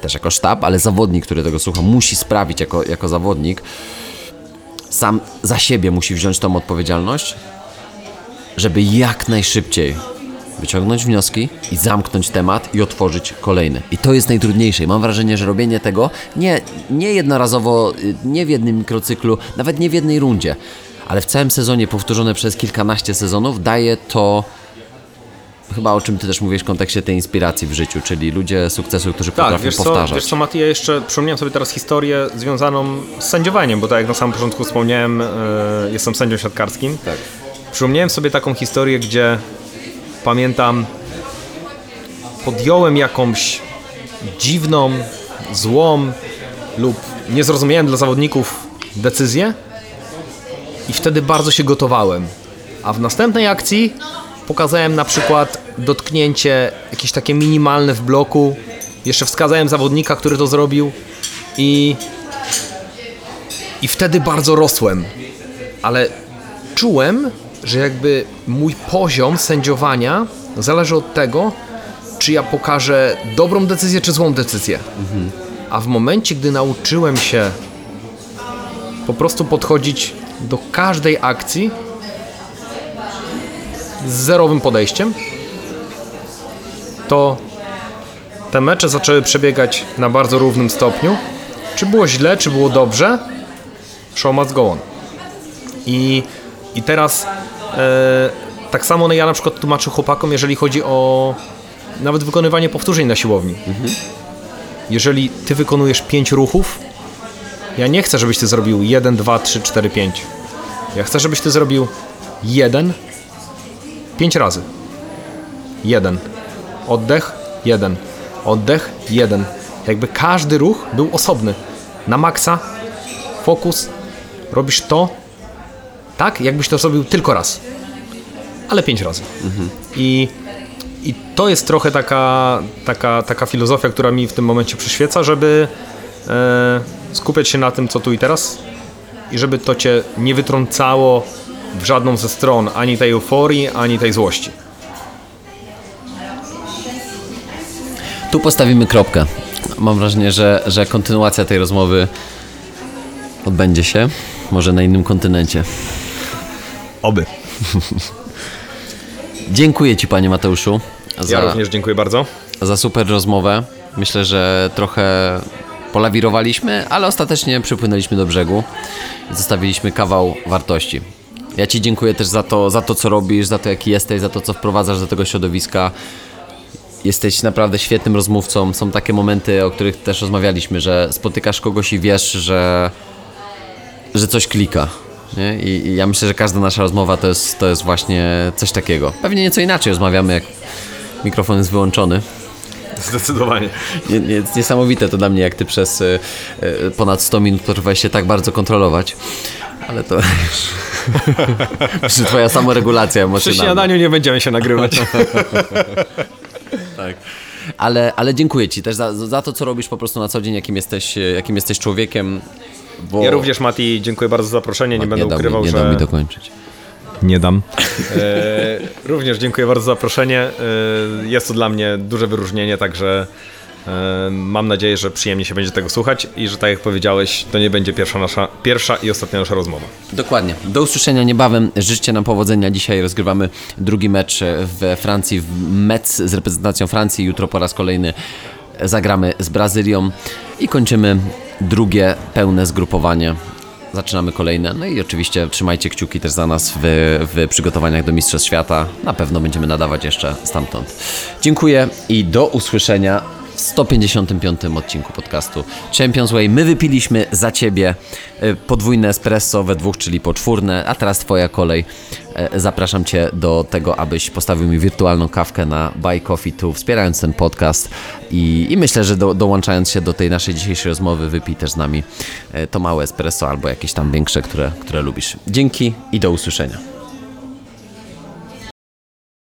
też jako sztab, ale zawodnik, który tego słucha, musi sprawić jako, jako zawodnik, sam za siebie musi wziąć tą odpowiedzialność, żeby jak najszybciej wyciągnąć wnioski i zamknąć temat i otworzyć kolejny. I to jest najtrudniejsze. I mam wrażenie, że robienie tego nie, nie jednorazowo, y, nie w jednym mikrocyklu, nawet nie w jednej rundzie, ale w całym sezonie powtórzone przez kilkanaście sezonów daje to chyba o czym ty też mówisz w kontekście tej inspiracji w życiu, czyli ludzie sukcesu, którzy
Tak,
potrafią
wiesz co,
powtarzać.
wiesz co Mati, ja jeszcze przypomniałem sobie teraz historię związaną z sędziowaniem, bo tak jak na samym początku wspomniałem, e, jestem sędzią siatkarskim.
Tak.
Przypomniałem sobie taką historię, gdzie pamiętam, podjąłem jakąś dziwną, złą lub niezrozumiałą dla zawodników decyzję i wtedy bardzo się gotowałem. A w następnej akcji pokazałem na przykład dotknięcie jakieś takie minimalne w bloku. Jeszcze wskazałem zawodnika, który to zrobił i i wtedy bardzo rosłem. Ale czułem, że jakby mój poziom sędziowania zależy od tego, czy ja pokażę dobrą decyzję, czy złą decyzję. A w momencie, gdy nauczyłem się po prostu podchodzić do każdej akcji z zerowym podejściem, to te mecze zaczęły przebiegać na bardzo równym stopniu. Czy było źle, czy było dobrze, show must go on. I, i teraz e, tak samo no ja na przykład tłumaczę chłopakom, jeżeli chodzi o nawet wykonywanie powtórzeń na siłowni. Jeżeli ty wykonujesz 5 ruchów, ja nie chcę, żebyś ty zrobił 1, 2, 3, 4, 5. Ja chcę, żebyś ty zrobił 1, 5 razy. 1. Oddech, 1. Oddech, 1. Jakby każdy ruch był osobny. Na maksa, fokus, robisz to tak, jakbyś to zrobił tylko raz. Ale 5 razy. I, I to jest trochę taka, taka, taka filozofia, która mi w tym momencie przyświeca, żeby e, skupiać się na tym, co tu i teraz i żeby to cię nie wytrącało w żadną ze stron ani tej euforii, ani tej złości.
Tu postawimy kropkę. Mam wrażenie, że, że kontynuacja tej rozmowy odbędzie się może na innym kontynencie.
Oby.
Dziękuję Ci, Panie Mateuszu,
Ja
za,
również dziękuję bardzo.
za super rozmowę. Myślę, że trochę polawirowaliśmy, ale ostatecznie przypłynęliśmy do brzegu i zostawiliśmy kawał wartości. Ja Ci dziękuję też za to, za to, co robisz, za to, jaki jesteś, za to, co wprowadzasz do tego środowiska. Jesteś naprawdę świetnym rozmówcą. Są takie momenty, o których też rozmawialiśmy, że spotykasz kogoś i wiesz, że, że coś klika. Nie? I, I ja myślę, że każda nasza rozmowa to jest, to jest właśnie coś takiego. Pewnie nieco inaczej rozmawiamy, jak mikrofon jest wyłączony.
Zdecydowanie.
Nie, nie, niesamowite to dla mnie, jak ty przez y, y, ponad 100 minut potrafiłeś się tak bardzo kontrolować. Ale to Przy twoja samoregulacja
Przy
emocjonalna.
śniadaniu nie będziemy się nagrywać.
Tak. Ale, ale dziękuję ci też za, za to, co robisz po prostu na co dzień, jakim jesteś, jakim jesteś człowiekiem. Bo...
Ja również, Mati, dziękuję bardzo za zaproszenie. Nie, będę
nie dam,
ukrywał,
mi, nie
że...
dam mi dokończyć.
Nie dam. E, również dziękuję bardzo za zaproszenie. E, jest to dla mnie duże wyróżnienie, także Mam nadzieję, że przyjemnie się będzie tego słuchać i że tak jak powiedziałeś, to nie będzie pierwsza, nasza, pierwsza i ostatnia nasza rozmowa.
Dokładnie. Do usłyszenia niebawem. Życzcie nam powodzenia. Dzisiaj rozgrywamy drugi mecz w Francji, w Metz z reprezentacją Francji. Jutro po raz kolejny zagramy z Brazylią i kończymy drugie pełne zgrupowanie. Zaczynamy kolejne. No i oczywiście trzymajcie kciuki też za nas w, w przygotowaniach do Mistrzostw Świata. Na pewno będziemy nadawać jeszcze stamtąd. Dziękuję i do usłyszenia 155 odcinku podcastu Champions Way. My wypiliśmy za Ciebie y, podwójne espresso we dwóch, czyli poczwórne, a teraz Twoja kolej. E, Zapraszam Cię do tego, abyś postawił mi wirtualną kawkę na Buy Coffee Tu, wspierając ten podcast i, i myślę, że do, dołączając się do tej naszej dzisiejszej rozmowy, wypij też z nami e, to małe espresso albo jakieś tam większe, które, które lubisz. Dzięki i do usłyszenia.